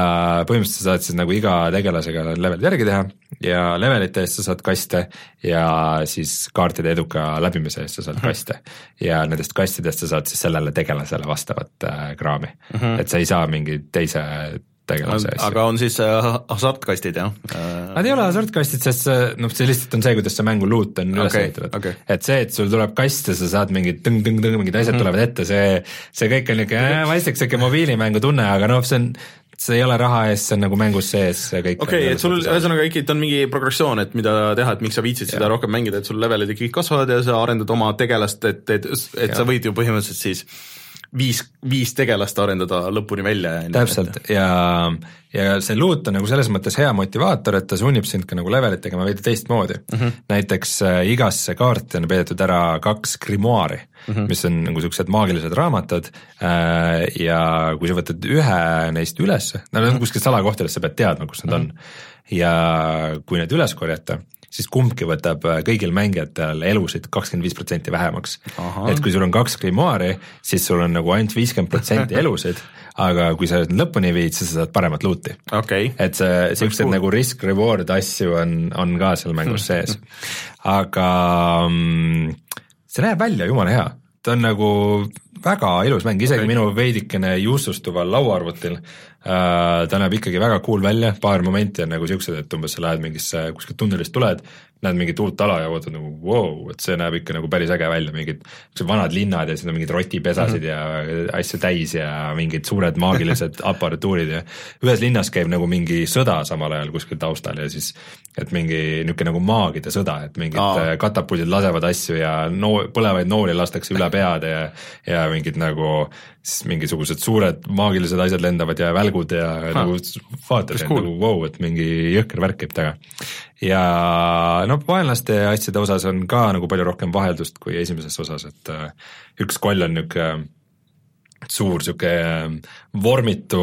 põhimõtteliselt sa saad siis nagu iga tegelasega levelid järgi teha ja levelite eest sa saad kaste ja siis kaartide eduka läbimise eest sa saad kaste ja nendest kastidest sa saad siis sellele tegelasele vastavat äh, kraami mm, -hmm. et sa ei saa mingi teise tegelase asja. aga on siis äh, hasartkastid jah? Nad ei ole hasartkastid, sest see noh, see lihtsalt on see, kuidas see mängu loot on üles Okei, ehitatud okei. et see, et sul tuleb kast ja sa saad mingid tõng-tõng-tõng, mingid asjad mm tulevad ette, see, see kõik on niisugune vaikselt sihuke mobiilimängu tunne, aga noh, see on, see ei ole raha eest, see on nagu mängus sees, see kõik. okei, et sul ühesõnaga ikkagi on mingi progressioon, et mida teha, et miks sa viitsid seda rohkem mängida, et sul levelid ikkagi kasvavad ja sa arendad oma tegelast, et, et, et sa võid ju põhimõtteliselt siis viis, viis tegelast arendada lõpuni välja. täpselt ja, ja see loot on nagu selles mõttes hea motivaator, et ta sunnib sind ka nagu levelit tegema veidi teistmoodi mm. -hmm. näiteks äh, igasse kaarti on peidetud ära kaks grimoaari mm, -hmm. mis on nagu niisugused maagilised raamatud äh, ja kui sa võtad ühe neist üles, nad on kuskil salakohtades, sa pead teadma, kus nad on. ja kui need üles korjata, siis kumbki võtab äh, kõigil mängijatel elusid kakskümmend viis protsenti vähemaks. et kui sul on kaks grimoaari, siis sul on nagu ainult viiskümmend protsenti [laughs] elusid, aga kui sa lõpuni viid, siis sa saad paremat loot'i. okei, et see, siuksed nagu risk-reward asju on, on ka seal mängus [laughs] sees. aga mm, see näeb välja jumala hea, ta on nagu väga ilus mäng, isegi okay. minu veidikene juustustuval lauaarvutil äh, ta näeb ikkagi väga cool välja, paar momenti on nagu siuksed, et umbes sa lähed mingisse kuskilt tunnelist tuled, näed mingit uut ala ja vaatad nagu vau wow,, et see näeb ikka nagu päris äge välja, mingid vanad linnad ja siis on mingid rotipesasid mm -hmm. ja asju täis ja mingid suured maagilised [laughs] aparatuurid ja ühes linnas käib nagu mingi sõda samal ajal kuskil taustal ja siis et mingi niisugune nagu maagide sõda, et mingid Aa. Aa. katapuldid lasevad asju ja noo-, põlevaid nooli lastakse üle [laughs] peade ja ja mingid nagu siis mingisugused suured maagilised asjad lendavad ja välgud ja ha. nagu vaatad cool. nagu vau wow,, et mingi jõhker värk käib taga. ja no vaenlaste asjade osas on ka nagu palju rohkem vaheldust kui esimeses osas, et äh, üks koll on niisugune suur sihuke vormitu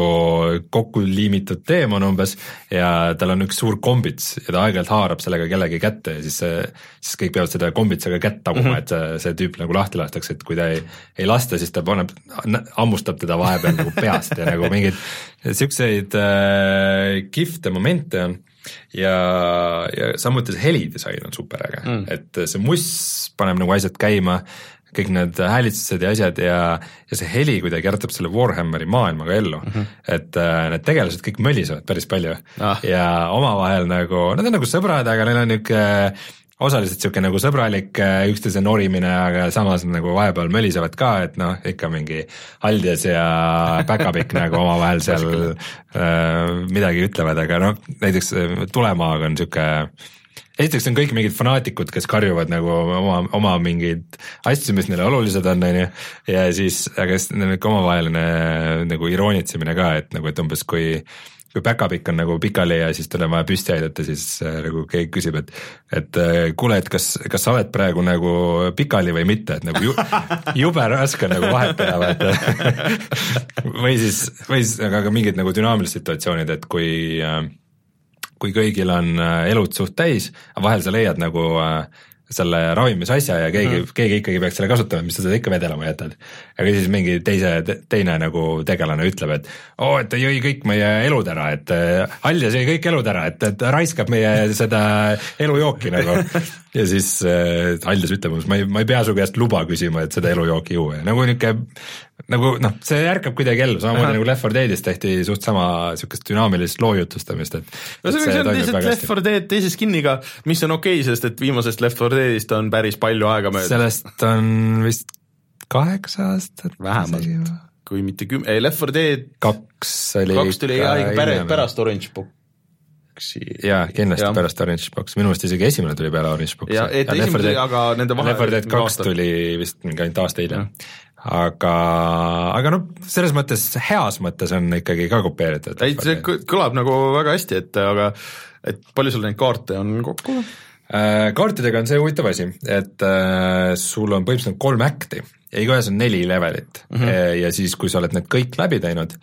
kokku liimitud teemon umbes ja tal on üks suur kombits ja ta aeg-ajalt haarab sellega kellegi kätte ja siis see, siis kõik peavad seda kombitsega kätt taguma mm, -hmm. et see, see tüüp nagu lahti lastakse, et kui ta ei, ei lasta, siis ta paneb, hammustab teda vahepeal nagu peast ja nagu mingeid siukseid äh, kihvte momente on ja, ja samuti see helidisain on superäge mm., et see muss paneb nagu asjad käima kõik need häälitsused ja asjad ja, ja see heli kuidagi äratab selle Warhammeri maailmaga ellu mm. -hmm. et äh, need tegelased kõik mölisevad päris palju Ah. ja omavahel nagu, nad on nagu sõbrad, aga neil on niisugune osaliselt niisugune nagu sõbralik äh, üksteise norimine, aga samas nagu vahepeal mölisevad ka, et noh, ikka mingi Aldjas ja Päkapikk nagu omavahel seal äh, midagi ütlevad, aga noh, näiteks äh, Tulemaag on niisugune esiteks on kõik mingid fanaatikud, kes karjuvad nagu oma, oma mingeid asju, mis neile olulised on, on ju, ja siis, aga siis neil on ikka omavaheline nagu iroonitsemine ka, et nagu, et umbes kui kui päkapikk on nagu pikali ja siis tal on vaja püsti aidata, siis äh, nagu keegi küsib, et et äh, kuule, et kas, kas sa oled praegu nagu pikali või mitte, et nagu ju, [laughs] jube raske on nagu vahet teha, vaata. või siis, või siis aga ka mingid nagu dünaamilised situatsioonid, et kui äh, kui kõigil on äh, elud suht täis, aga vahel sa leiad nagu äh, selle ravimisasja ja keegi mm., keegi ikkagi peaks selle kasutama, mis sa seda ikka vedelema jätad. aga siis mingi teise, teine nagu tegelane ütleb, et oo oh,, et ta jõi kõik meie elud ära, et äh, Aljas jõi kõik elud ära, et, et raiskab meie seda elujooki nagu. [laughs] ja siis äh, Aljas ütleb umbes, ma ei, ma ei pea su käest luba küsima, et seda elujooki juua ja nagu niisugune nagu noh, see ärkab kuidagi ellu, samamoodi nagu Left 4 Deadis tehti suht sama niisugust dünaamilist loo jutustamist, et no see, see on lihtsalt Left 4 Dead teise skin'iga, mis on okei okay,, sest et viimasest Left 4 Deadist on päris palju aega möödas. sellest on vist kaheksa aastat. vähemalt, kui mitte kümme, ei Left 4 Dead kaks oli kaks tuli jah. ikka pärast, Orange Boxi. jaa, kindlasti ja. pärast Orange Box, minu meelest isegi esimene tuli peale Orange Boxi. ja, et ja esimene tuli, aga nende vahe Left 4 Dead kaks tuli vist mingi ainult aasta hiljem aga, aga noh, selles mõttes, heas mõttes on ikkagi ka kopeeritud. ei, see kõlab nagu väga hästi, et aga et palju sul neid kaarte on kokku? Äh, kaartidega on see huvitav asi, et äh, sul on põhimõtteliselt kolm act'i ja igaühes on neli levelit mm -hmm. ja siis, kui sa oled need kõik läbi teinud,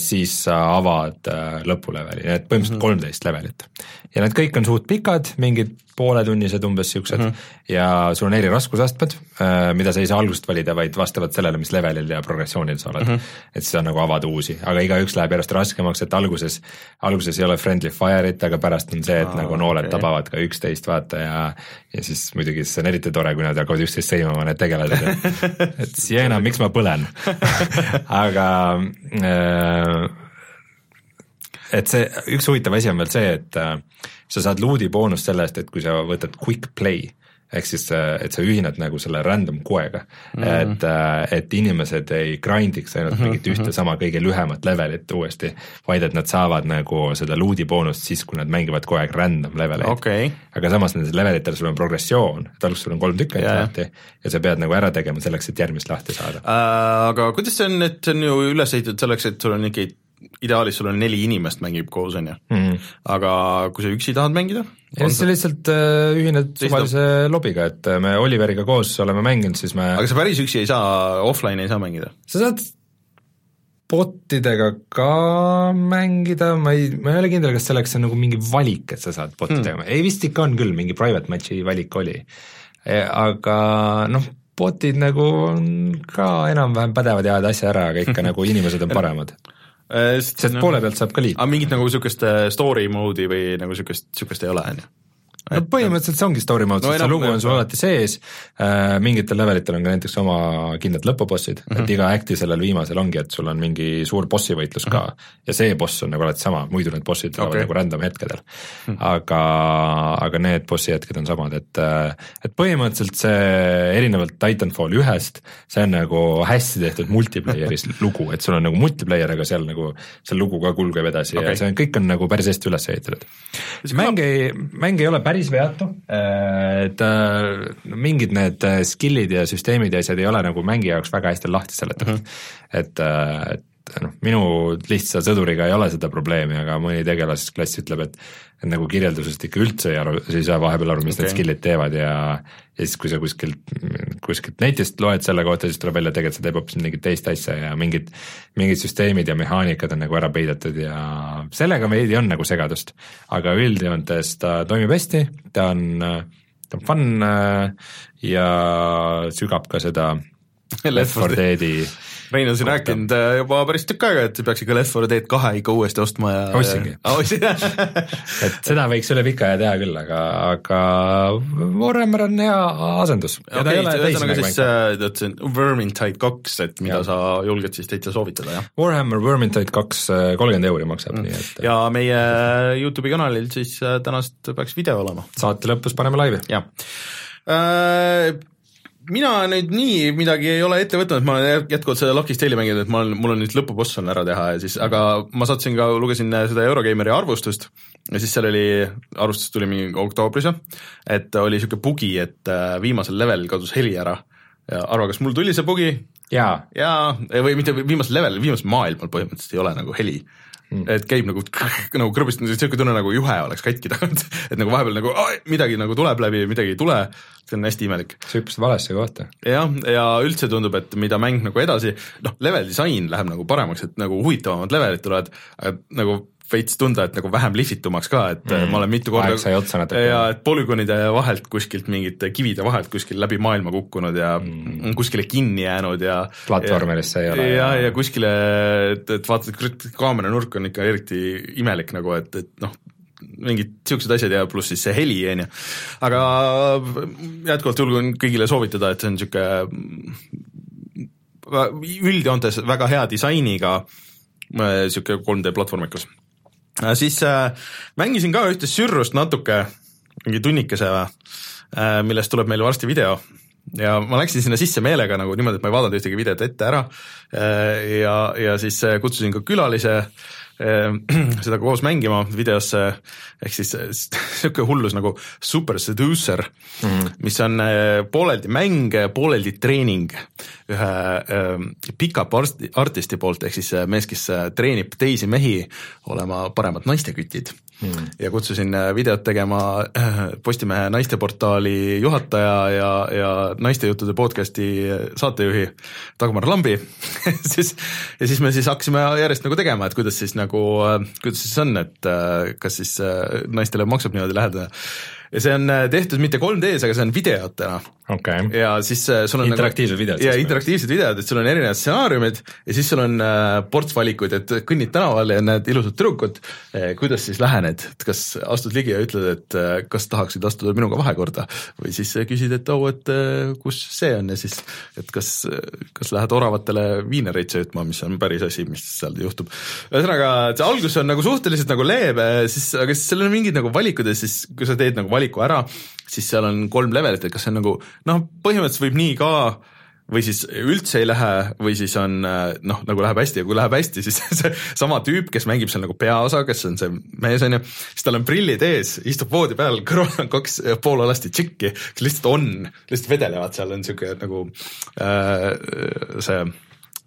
siis sa avad äh, lõpuleveli, et põhimõtteliselt mhm. kolmteist mm -hmm. levelit. ja need kõik on suht pikad, mingid pooletunnised umbes niisugused mm -hmm. ja sul on eri raskusastmed, äh, mida sa ei saa algusest valida, vaid vastavalt sellele, mis levelil ja progressioonil sa oled mm. -hmm. et siis sa nagu avad uusi, aga igaüks läheb järjest raskemaks, et alguses, alguses ei ole friendly fire'it, aga pärast on see, et Aa, nagu nooled okay. tabavad ka üksteist, vaata, ja ja siis muidugi see on eriti tore, kui nad hakkavad üksteist sõimama, need tegelased, [laughs] et et Siena, miks ma põlen [laughs] aga äh, et see, üks huvitav asi on veel see, et äh, sa saad loot'i boonust selle eest, et kui sa võtad quick play, ehk siis, et sa ühined nagu selle random koega mm, -hmm. et, äh, et inimesed ei grind'iks ainult mm -hmm. mingit ühte sama kõige lühemat levelit uuesti, vaid et nad saavad nagu seda loot'i boonust siis, kui nad mängivad kogu aeg random leveleid okay.. aga samas nendes levelitel sul on progressioon, et alguses sul on kolm tükki ainult lahti ja sa pead nagu ära tegema selleks, et järgmist lahti saada äh,. Aga kuidas see on, et see on ju üles ehitatud selleks, et sul on ikkagi ideaalis sul on neli inimest mängib koos, on ju mm, -hmm. aga kui sa üksi tahad mängida? ja siis sa lihtsalt äh, ühined suvalise lobiga, et äh, me Oliveriga koos oleme mänginud, siis me aga sa päris üksi ei saa, offline'i ei saa mängida? sa saad botidega ka mängida, ma ei, ma ei ole kindel, kas selleks on nagu mingi valik, et sa saad botidega hmm., ei vist ikka on küll, mingi private match'i valik oli. E, aga noh, botid nagu on ka enam-vähem pädevad ja ajavad asja ära, aga ikka [laughs] nagu inimesed on paremad sest no, poole pealt saab ka liita. aga mingit nagu niisugust äh, story mode'i või nagu niisugust, niisugust ei ole, on ju? No põhimõtteliselt see ongi story mode no,, sest see lugu on sul alati sees äh,, mingitel levelitel on ka näiteks oma kindlad lõpubossid mm, -hmm. et mhm. iga act'i sellel viimasel ongi, et sul on mingi suur bossi võitlus mm -hmm. ka ja see boss on nagu alati sama, muidu need bossid tulevad okay. nagu random hetkedel mm. -hmm. aga, aga need bossi hetked on samad, et äh, et põhimõtteliselt see erinevalt Titanfall ühest, see on nagu hästi tehtud multiplayer'is [laughs] lugu, et sul on nagu multiplayer, aga seal nagu see lugu ka kulgeb edasi okay. ja see on, kõik on nagu päris hästi üles ehitatud. mäng ei, mäng ei ole päris päris veatu, et äh, mingid need äh, skill'id ja süsteemid ja asjad ei ole nagu mängija jaoks väga hästi lahti seletatud mm. -hmm. et, äh, et noh, minu lihtsa sõduriga ei ole seda probleemi, aga mõni tegelasklass ütleb, et et nagu kirjeldusest ikka üldse ei aru, sa ei saa vahepeal aru, mis okay. need skill'id teevad ja ja siis, kui sa kuskilt, kuskilt netist loed selle kohta, siis tuleb välja, tegelikult see teeb hoopis mingit teist asja ja mingid, mingid süsteemid ja mehaanikad on nagu ära peidetud ja sellega veidi on nagu segadust. aga üldjoontes ta toimib hästi, ta on, ta on fun äh, ja sügab ka seda Left 4 Deadi Rein on siin rääkinud äh, juba päris tükk aega, et peaks ikka Left 4 Dead kahe ikka uuesti ostma ja ostsingi [laughs] ah,. [laughs] et seda võiks üle pika aja teha küll, aga, aga Warhammer on hea asendus. ühesõnaga siis äh, see on Vermintide kaks, et mida ja. sa julged siis täitsa soovitada, jah? Warhammer Vermintide kaks äh, kolmkümmend euri maksab mm., nii et ja meie Youtube'i kanalil siis tänast peaks video olema. saate lõpus paneme laivi. jah mina nüüd nii midagi ei ole ette võtnud, ma olen jätkuvalt seda Lucky Tale'i mänginud, et ma olen, mul on nüüd lõpuboss on ära teha ja siis, aga ma sattusin ka, lugesin seda Eurogeimeri arvustust ja siis seal oli, arvustus tuli mingi oktoobris, et oli niisugune bugi, et äh, viimasel level kadus heli ära ja arva, kas mul tuli see bugi? jaa. jaa, või mitte viimasel level, viimasel maailmal põhimõtteliselt ei ole nagu heli mm. et käib nagu, [laughs] nagu krõbist, niisugune tunne nagu juhe oleks katki tagant [laughs] et nagu vahepeal nagu oh, midagi nagu tuleb läbi, midagi ei tule, see on hästi imelik. sa hüppasid valesse kohta. jah, ja üldse tundub, et mida mäng nagu edasi, noh, level disain läheb nagu paremaks, et nagu huvitavamad levelid tulevad, nagu veits tunda, et nagu vähem lihvitumaks ka, et mm. ma olen mitu korda Aeg sai otsa natuke. ja et polügoonide vahelt kuskilt mingite kivide vahelt kuskil läbi maailma kukkunud ja mm. kuskile kinni jäänud ja platvormidesse ei ole. ja, ja, ja kuskile, et, et vaatad, kaamera nurk on ikka eriti imelik nagu, et, et noh, mingid siuksed asjad ja pluss siis see heli, on ju. aga jätkuvalt julgen kõigile soovitada, et see on niisugune üldjoontes väga hea disainiga niisugune 3D platvormikas. Siis äh, mängisin ka ühte sürrust natuke, mingi tunnikese äh,, millest tuleb meil varsti video. Ja ma läksin sinna sisse meelega nagu niimoodi, et ma ei vaadanud ühtegi videot ette ära. Äh, ja, ja siis äh, kutsusin ka külalise äh, [clears throat] seda koos mängima videosse, ehk siis niisugune [laughs] hullus nagu Super Seducer mm, -hmm. mis on pooleldi mäng, pooleldi treening ühe pika-up artisti poolt, ehk siis mees, kes treenib teisi mehi olema paremad naistekütid hmm. ja kutsusin äh, videot tegema äh, Postimehe naisteportaali juhataja ja, ja naistejuttude podcasti saatejuhi Dagmar Lambi. [laughs] Siis ja siis me siis hakkasime järjest nagu tegema, et kuidas siis nagu, äh, kuidas siis on, et kas siis naistele maksab niimoodi läheneda ja see on tehtud mitte 3D-s, aga see on videotena okay.. ja siis äh, sul on nagu interaktiivsed nagu, videod. ja interaktiivsed videod, et sul on erinevad stsenaariumid ja siis sul on äh, ports valikuid, et kõnnid tänaval ja näed ilusat tüdrukut eh,, kuidas siis lähened, et kas astud ligi ja ütled, et äh, kas tahaksid astuda minuga vahekorda või siis küsid, et oo oh,, et äh, kus see on ja siis, et kas, kas lähed oravatele viinereid söötma, mis on päris asi, mis seal juhtub. ühesõnaga, see algus on nagu suhteliselt nagu leebe, siis, aga siis seal on mingid nagu valikud ja siis, kui sa teed nagu valiku ära, siis seal on kolm levelit, et kas see on nagu noh, põhimõtteliselt võib nii ka või siis üldse ei lähe või siis on noh, nagu läheb hästi ja kui läheb hästi, siis [laughs] see sama tüüp, kes mängib seal nagu peaosa, kes on see mees, on ju, siis tal on prillid ees, istub voodi peal, [laughs] kõrval on kaks poolalasti tšikki, kes lihtsalt on, lihtsalt vedelevad seal, on niisugune nagu äh, see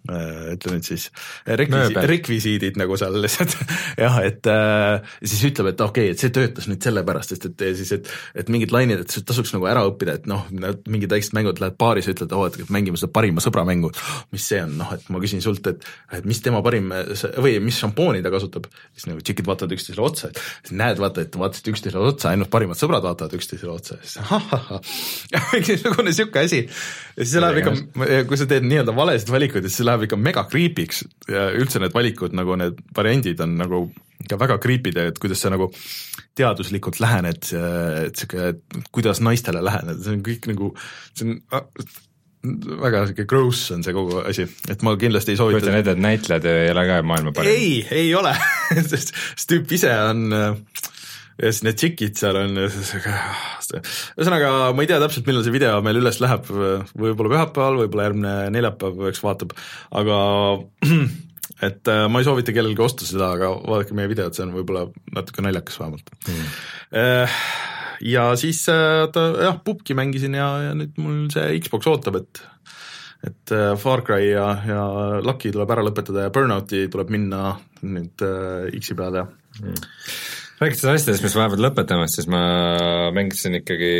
Äh, ütle nüüd siis, rekvisi-, rekvisiidid nagu seal lihtsalt [laughs] jah, et äh, siis ütleb, et okei okay,, et see töötas nüüd sellepärast, sest et siis, et et mingid lained, et tasuks nagu ära õppida, et noh, mingid väiksed mängud, lähed baaris ja ütled, oo, et mängime seda parima sõbra mängu, mis see on, noh, et ma küsin sult, et et mis tema parim või mis šampooni ta kasutab, siis nagu tšikid vaatavad üksteisele otsa, et näed, vaata, et vaatasite üksteisele otsa, ainult parimad sõbrad vaatavad üksteisele otsa, siis [laughs] ahahah, mingisugune niisugune asi. ja siis see läheb ikka, kui sa teed nii-öelda valesid valikuid, siis see läheb ikka mega creepy'ks ja üldse need valikud nagu need variandid on nagu ikka väga creepy'd ja et kuidas sa nagu teaduslikult lähened, et sihuke, kuidas naistele lähened, see on kõik nagu, see on ah, väga sihuke gross on see kogu asi, et ma kindlasti ei soovita. kujutan ette, et näitlejad ei ole ka maailma parim. ei, ei ole [laughs] sest tüüp ise on ja siis need tšikid seal on, ühesõnaga ma ei tea täpselt, millal see video meil üles läheb, võib-olla pühapäeval, võib-olla järgmine neljapäev, eks vaatab, aga [clears throat] et äh, ma ei soovita kellelgi osta seda, aga vaadake meie videot, see on võib-olla natuke naljakas vähemalt. Mm.. ja siis äh, jah, pubki mängisin ja, ja nüüd mul see Xbox ootab, et et Far Cry ja, ja Lucky tuleb ära lõpetada ja Burnouti tuleb minna nüüd X-i peale. Mm rääkides asjadest, mis vahepeal lõpetamas, siis ma mängisin ikkagi,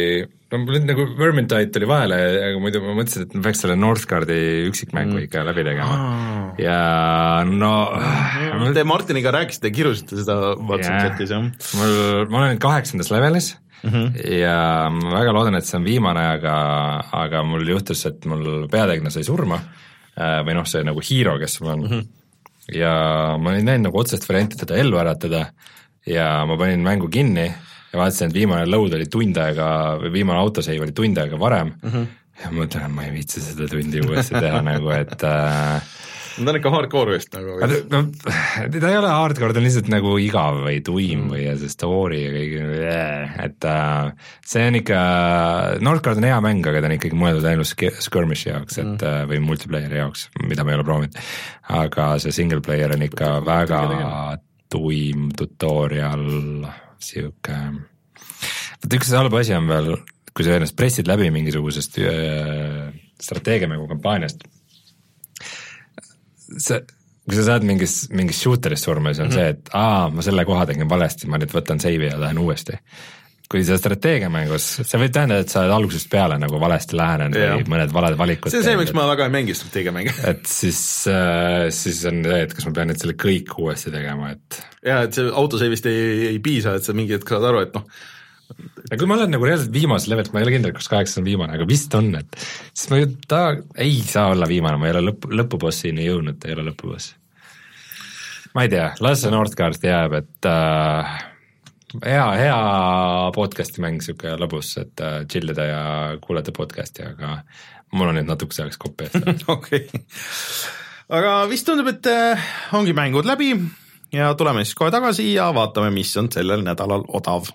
no mul nagu Vermintide tuli vahele, aga muidu ma mõtlesin, et ma peaks selle Northgardi üksikmängu mm. ikka läbi tegema ah. ja no mm. Te Martiniga rääkisite, kirusite seda WhatsApp chatis, jah? mul, ma olen nüüd kaheksandas levelis mm -hmm. ja ma väga loodan, et see on viimane, aga, aga mul juhtus, et mul peategelane sai surma äh, või noh, see nagu Hero, kes mul on mm, -hmm. ja ma ei näinud nagu otsest varianti teda ellu äratada ja ma panin mängu kinni ja vaatasin, et viimane load oli tund aega või viimane autosave oli tund aega varem mm -hmm. ja mõtlen, ma ei viitsi seda tundi uuesti teha nagu, et äh, ta on ikka hardcore vist nagu. no ta ei ole hardcore, ta on lihtsalt nagu igav või tuim mm. või see story ja kõik, et äh, see on ikka, Northgard on hea mäng, aga ta on ikkagi mõeldud ainult skirmish'i jaoks, et mm. või multiplayer'i jaoks, mida ma ei ole proovinud. aga see single player on ikka väga tuim tutorial, sihuke, vaata üks halb asi on veel, kui sa ennast pressid läbi mingisugusest äh, strateegiamängu kampaaniast, see, kui sa saad mingis, mingis shooter'is surma, siis on mm -hmm. see, et aa, ma selle koha tegin valesti, ma nüüd võtan save'i ja lähen uuesti. Kui sa strateegiamängus, see võib tähendada, et sa oled algusest peale nagu valesti lähenenud või mõned valed valikud see on see, miks ma väga ei mängi strateegiamänge. et siis äh,, siis on see, et kas ma pean nüüd selle kõik uuesti tegema, et ja et see autosave'ist ei, ei piisa, et sa mingi hetk saad aru, et noh, ja kui ma olen nagu reaalselt viimasel levelt, ma ei ole kindel, kas kaheksa on viimane, aga vist on, et siis ma ju ta ei saa olla viimane, ma ei ole lõpp, lõpubossini jõudnud, ei ole lõpuboss. ma ei tea, las see Northgard jääb, et äh, hea, hea podcast'i mäng, sihuke lõbus, et äh, chill ida ja kuulata podcast'i, aga mul on nüüd natukese ajaks kopp ees. [laughs] okei. aga vist tundub, et äh, ongi mängud läbi ja tuleme siis kohe tagasi ja vaatame, mis on sellel nädalal odav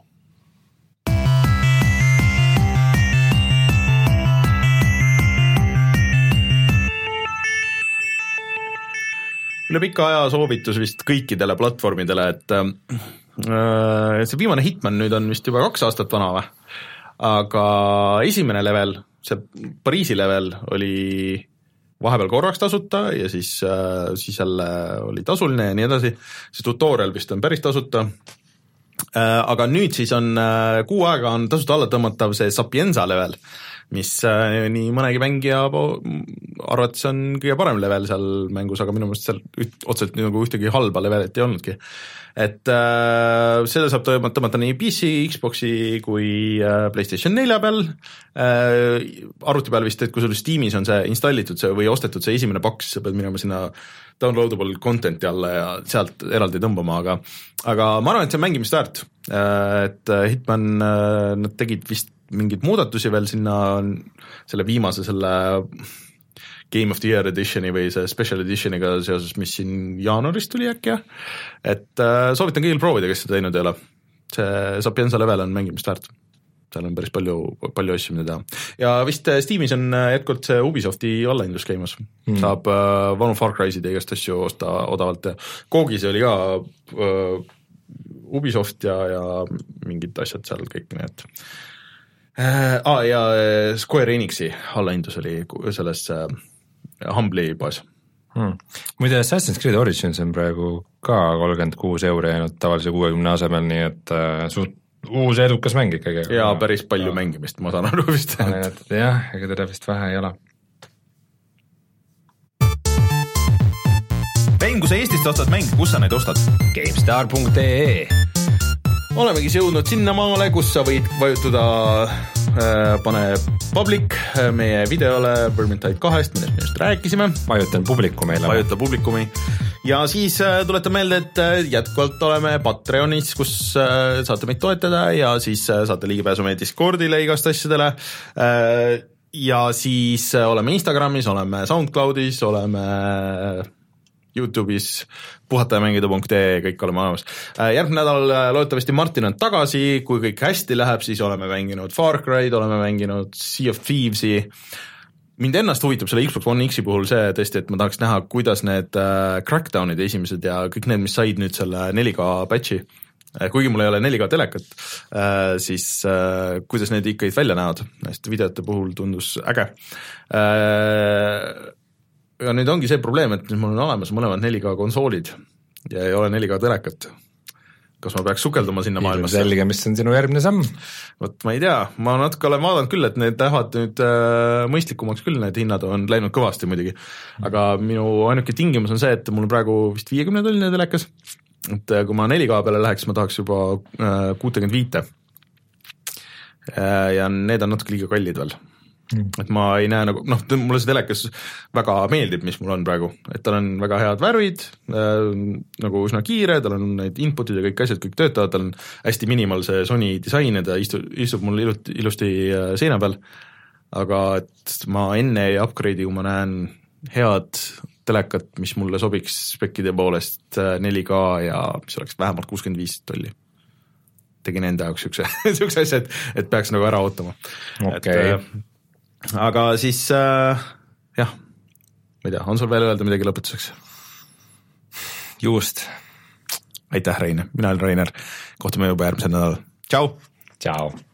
üle pika aja soovitus vist kõikidele platvormidele, et äh, see viimane Hitman nüüd on vist juba kaks aastat vana või? aga esimene level, see Pariisi level oli vahepeal korraks tasuta ja siis, siis jälle oli tasuline ja nii edasi, see tutorial vist on päris tasuta, aga nüüd siis on äh, kuu aega on tasuta alla tõmmatav see Sapienza level, mis äh, nii mõnegi mängija arvates on kõige parem level seal mängus, aga minu meelest seal üht, otseselt nagu ühtegi halba levelit ei olnudki. et äh, seda saab tõmmata, tõmmata nii PC, Xbox'i kui äh, PlayStation nelja peal äh,, arvuti peal vist, et kui sul Steamis on see installitud see või ostetud see esimene paks, sa pead minema sinna downloadable content'i alla ja sealt eraldi tõmbama, aga aga ma arvan, et see on mängimist väärt, et äh, Hitman, nad tegid vist mingeid muudatusi veel sinna selle viimase selle Game of the Year editioni või see special editioniga seoses, mis siin jaanuaris tuli äkki jah, et äh, soovitan kõigil proovida, kes seda teinud ei ole. see Sapienza level on mängimist väärt, seal on päris palju, palju asju, mida teha. ja vist äh, Steamis on äh, jätkuvalt see Ubisofti allahindlus käimas mm., saab äh, vanu Far Cry'sid ja igast asju osta odavalt ja Koogis oli ka äh, Ubisoft ja, ja mingid asjad seal kõik need äh,. Ah, ja äh, Square Enixi allahindlus oli selles äh, Humble'i poes. hmm. muide, Assassin's Creed Origins on praegu ka kolmkümmend kuus euri jäänud tavalise kuuekümne asemel, nii et äh, suht uus ja edukas mäng ikkagi. ja päris palju mängimist, ma saan aru vist. jah, ega teda vist vähe ei ole. Rein, kui sa Eestist ostad mänge, kus sa neid ostad? GameStar.ee olemegi jõudnud sinnamaale, kus sa võid vajutada äh, pane public äh, meie videole Vermintide kahest, millest me just rääkisime, vajutan publiku meile. vajuta publikumi. Ja siis äh, tuletan meelde, et äh, jätkuvalt oleme Patreonis, kus äh, saate meid toetada ja siis äh, saate ligipääsu meie Discordile igast asjadele. Äh, ja siis äh, oleme Instagramis, oleme SoundCloudis, oleme Youtube'is puhatajamängida.ee, kõik oleme olemas. järgmine nädal äh, loodetavasti Martin on tagasi, kui kõik hästi läheb, siis oleme mänginud Far Cry'd, oleme mänginud Sea of Thieves'i, mind ennast huvitab selle Xbox One X-i puhul see tõesti, et ma tahaks näha, kuidas need äh, Crackdownid esimesed ja kõik need, mis said nüüd selle 4K patch'i, kuigi mul ei ole 4K telekat äh,, siis äh, kuidas need ikkagi välja näevad, sest videote puhul tundus äge äh, aga nüüd ongi see probleem, et nüüd mul on olemas mõlemad 4K konsoolid ja ei ole 4K telekat. kas ma peaks sukelduma sinna maailmasse? selge, mis on sinu järgmine samm? vot ma ei tea, ma natuke olen vaadanud küll, et need lähevad nüüd äh, mõistlikumaks küll, need hinnad on läinud kõvasti muidugi. aga minu ainuke tingimus on see, et mul on praegu vist viiekümne tolline telekas, et äh, kui ma 4K peale läheks, ma tahaks juba kuutekümmet viite. ja need on natuke liiga kallid veel et ma ei näe nagu noh, mulle see telekas väga meeldib, mis mul on praegu, et tal on väga head värvid äh,, nagu üsna kiire, tal on need input'id ja kõik asjad kõik töötavad, tal on hästi minimal see Sony disain ja ta istub, istub mul ilusti, ilusti äh, seina peal. aga et ma enne ei upgrade'i, kui ma näen head telekat, mis mulle sobiks spekkide poolest äh, 4K ja mis oleks vähemalt kuuskümmend viis tolli. tegin enda jaoks siukse, [laughs] siukse asja, et, et peaks nagu ära ootama. Okei. Aga siis äh, jah, ma ei tea, on sul veel öelda midagi lõpetuseks? juust. aitäh, Rein, mina olen Rainer, kohtume juba järgmisel nädalal, tšau! tšau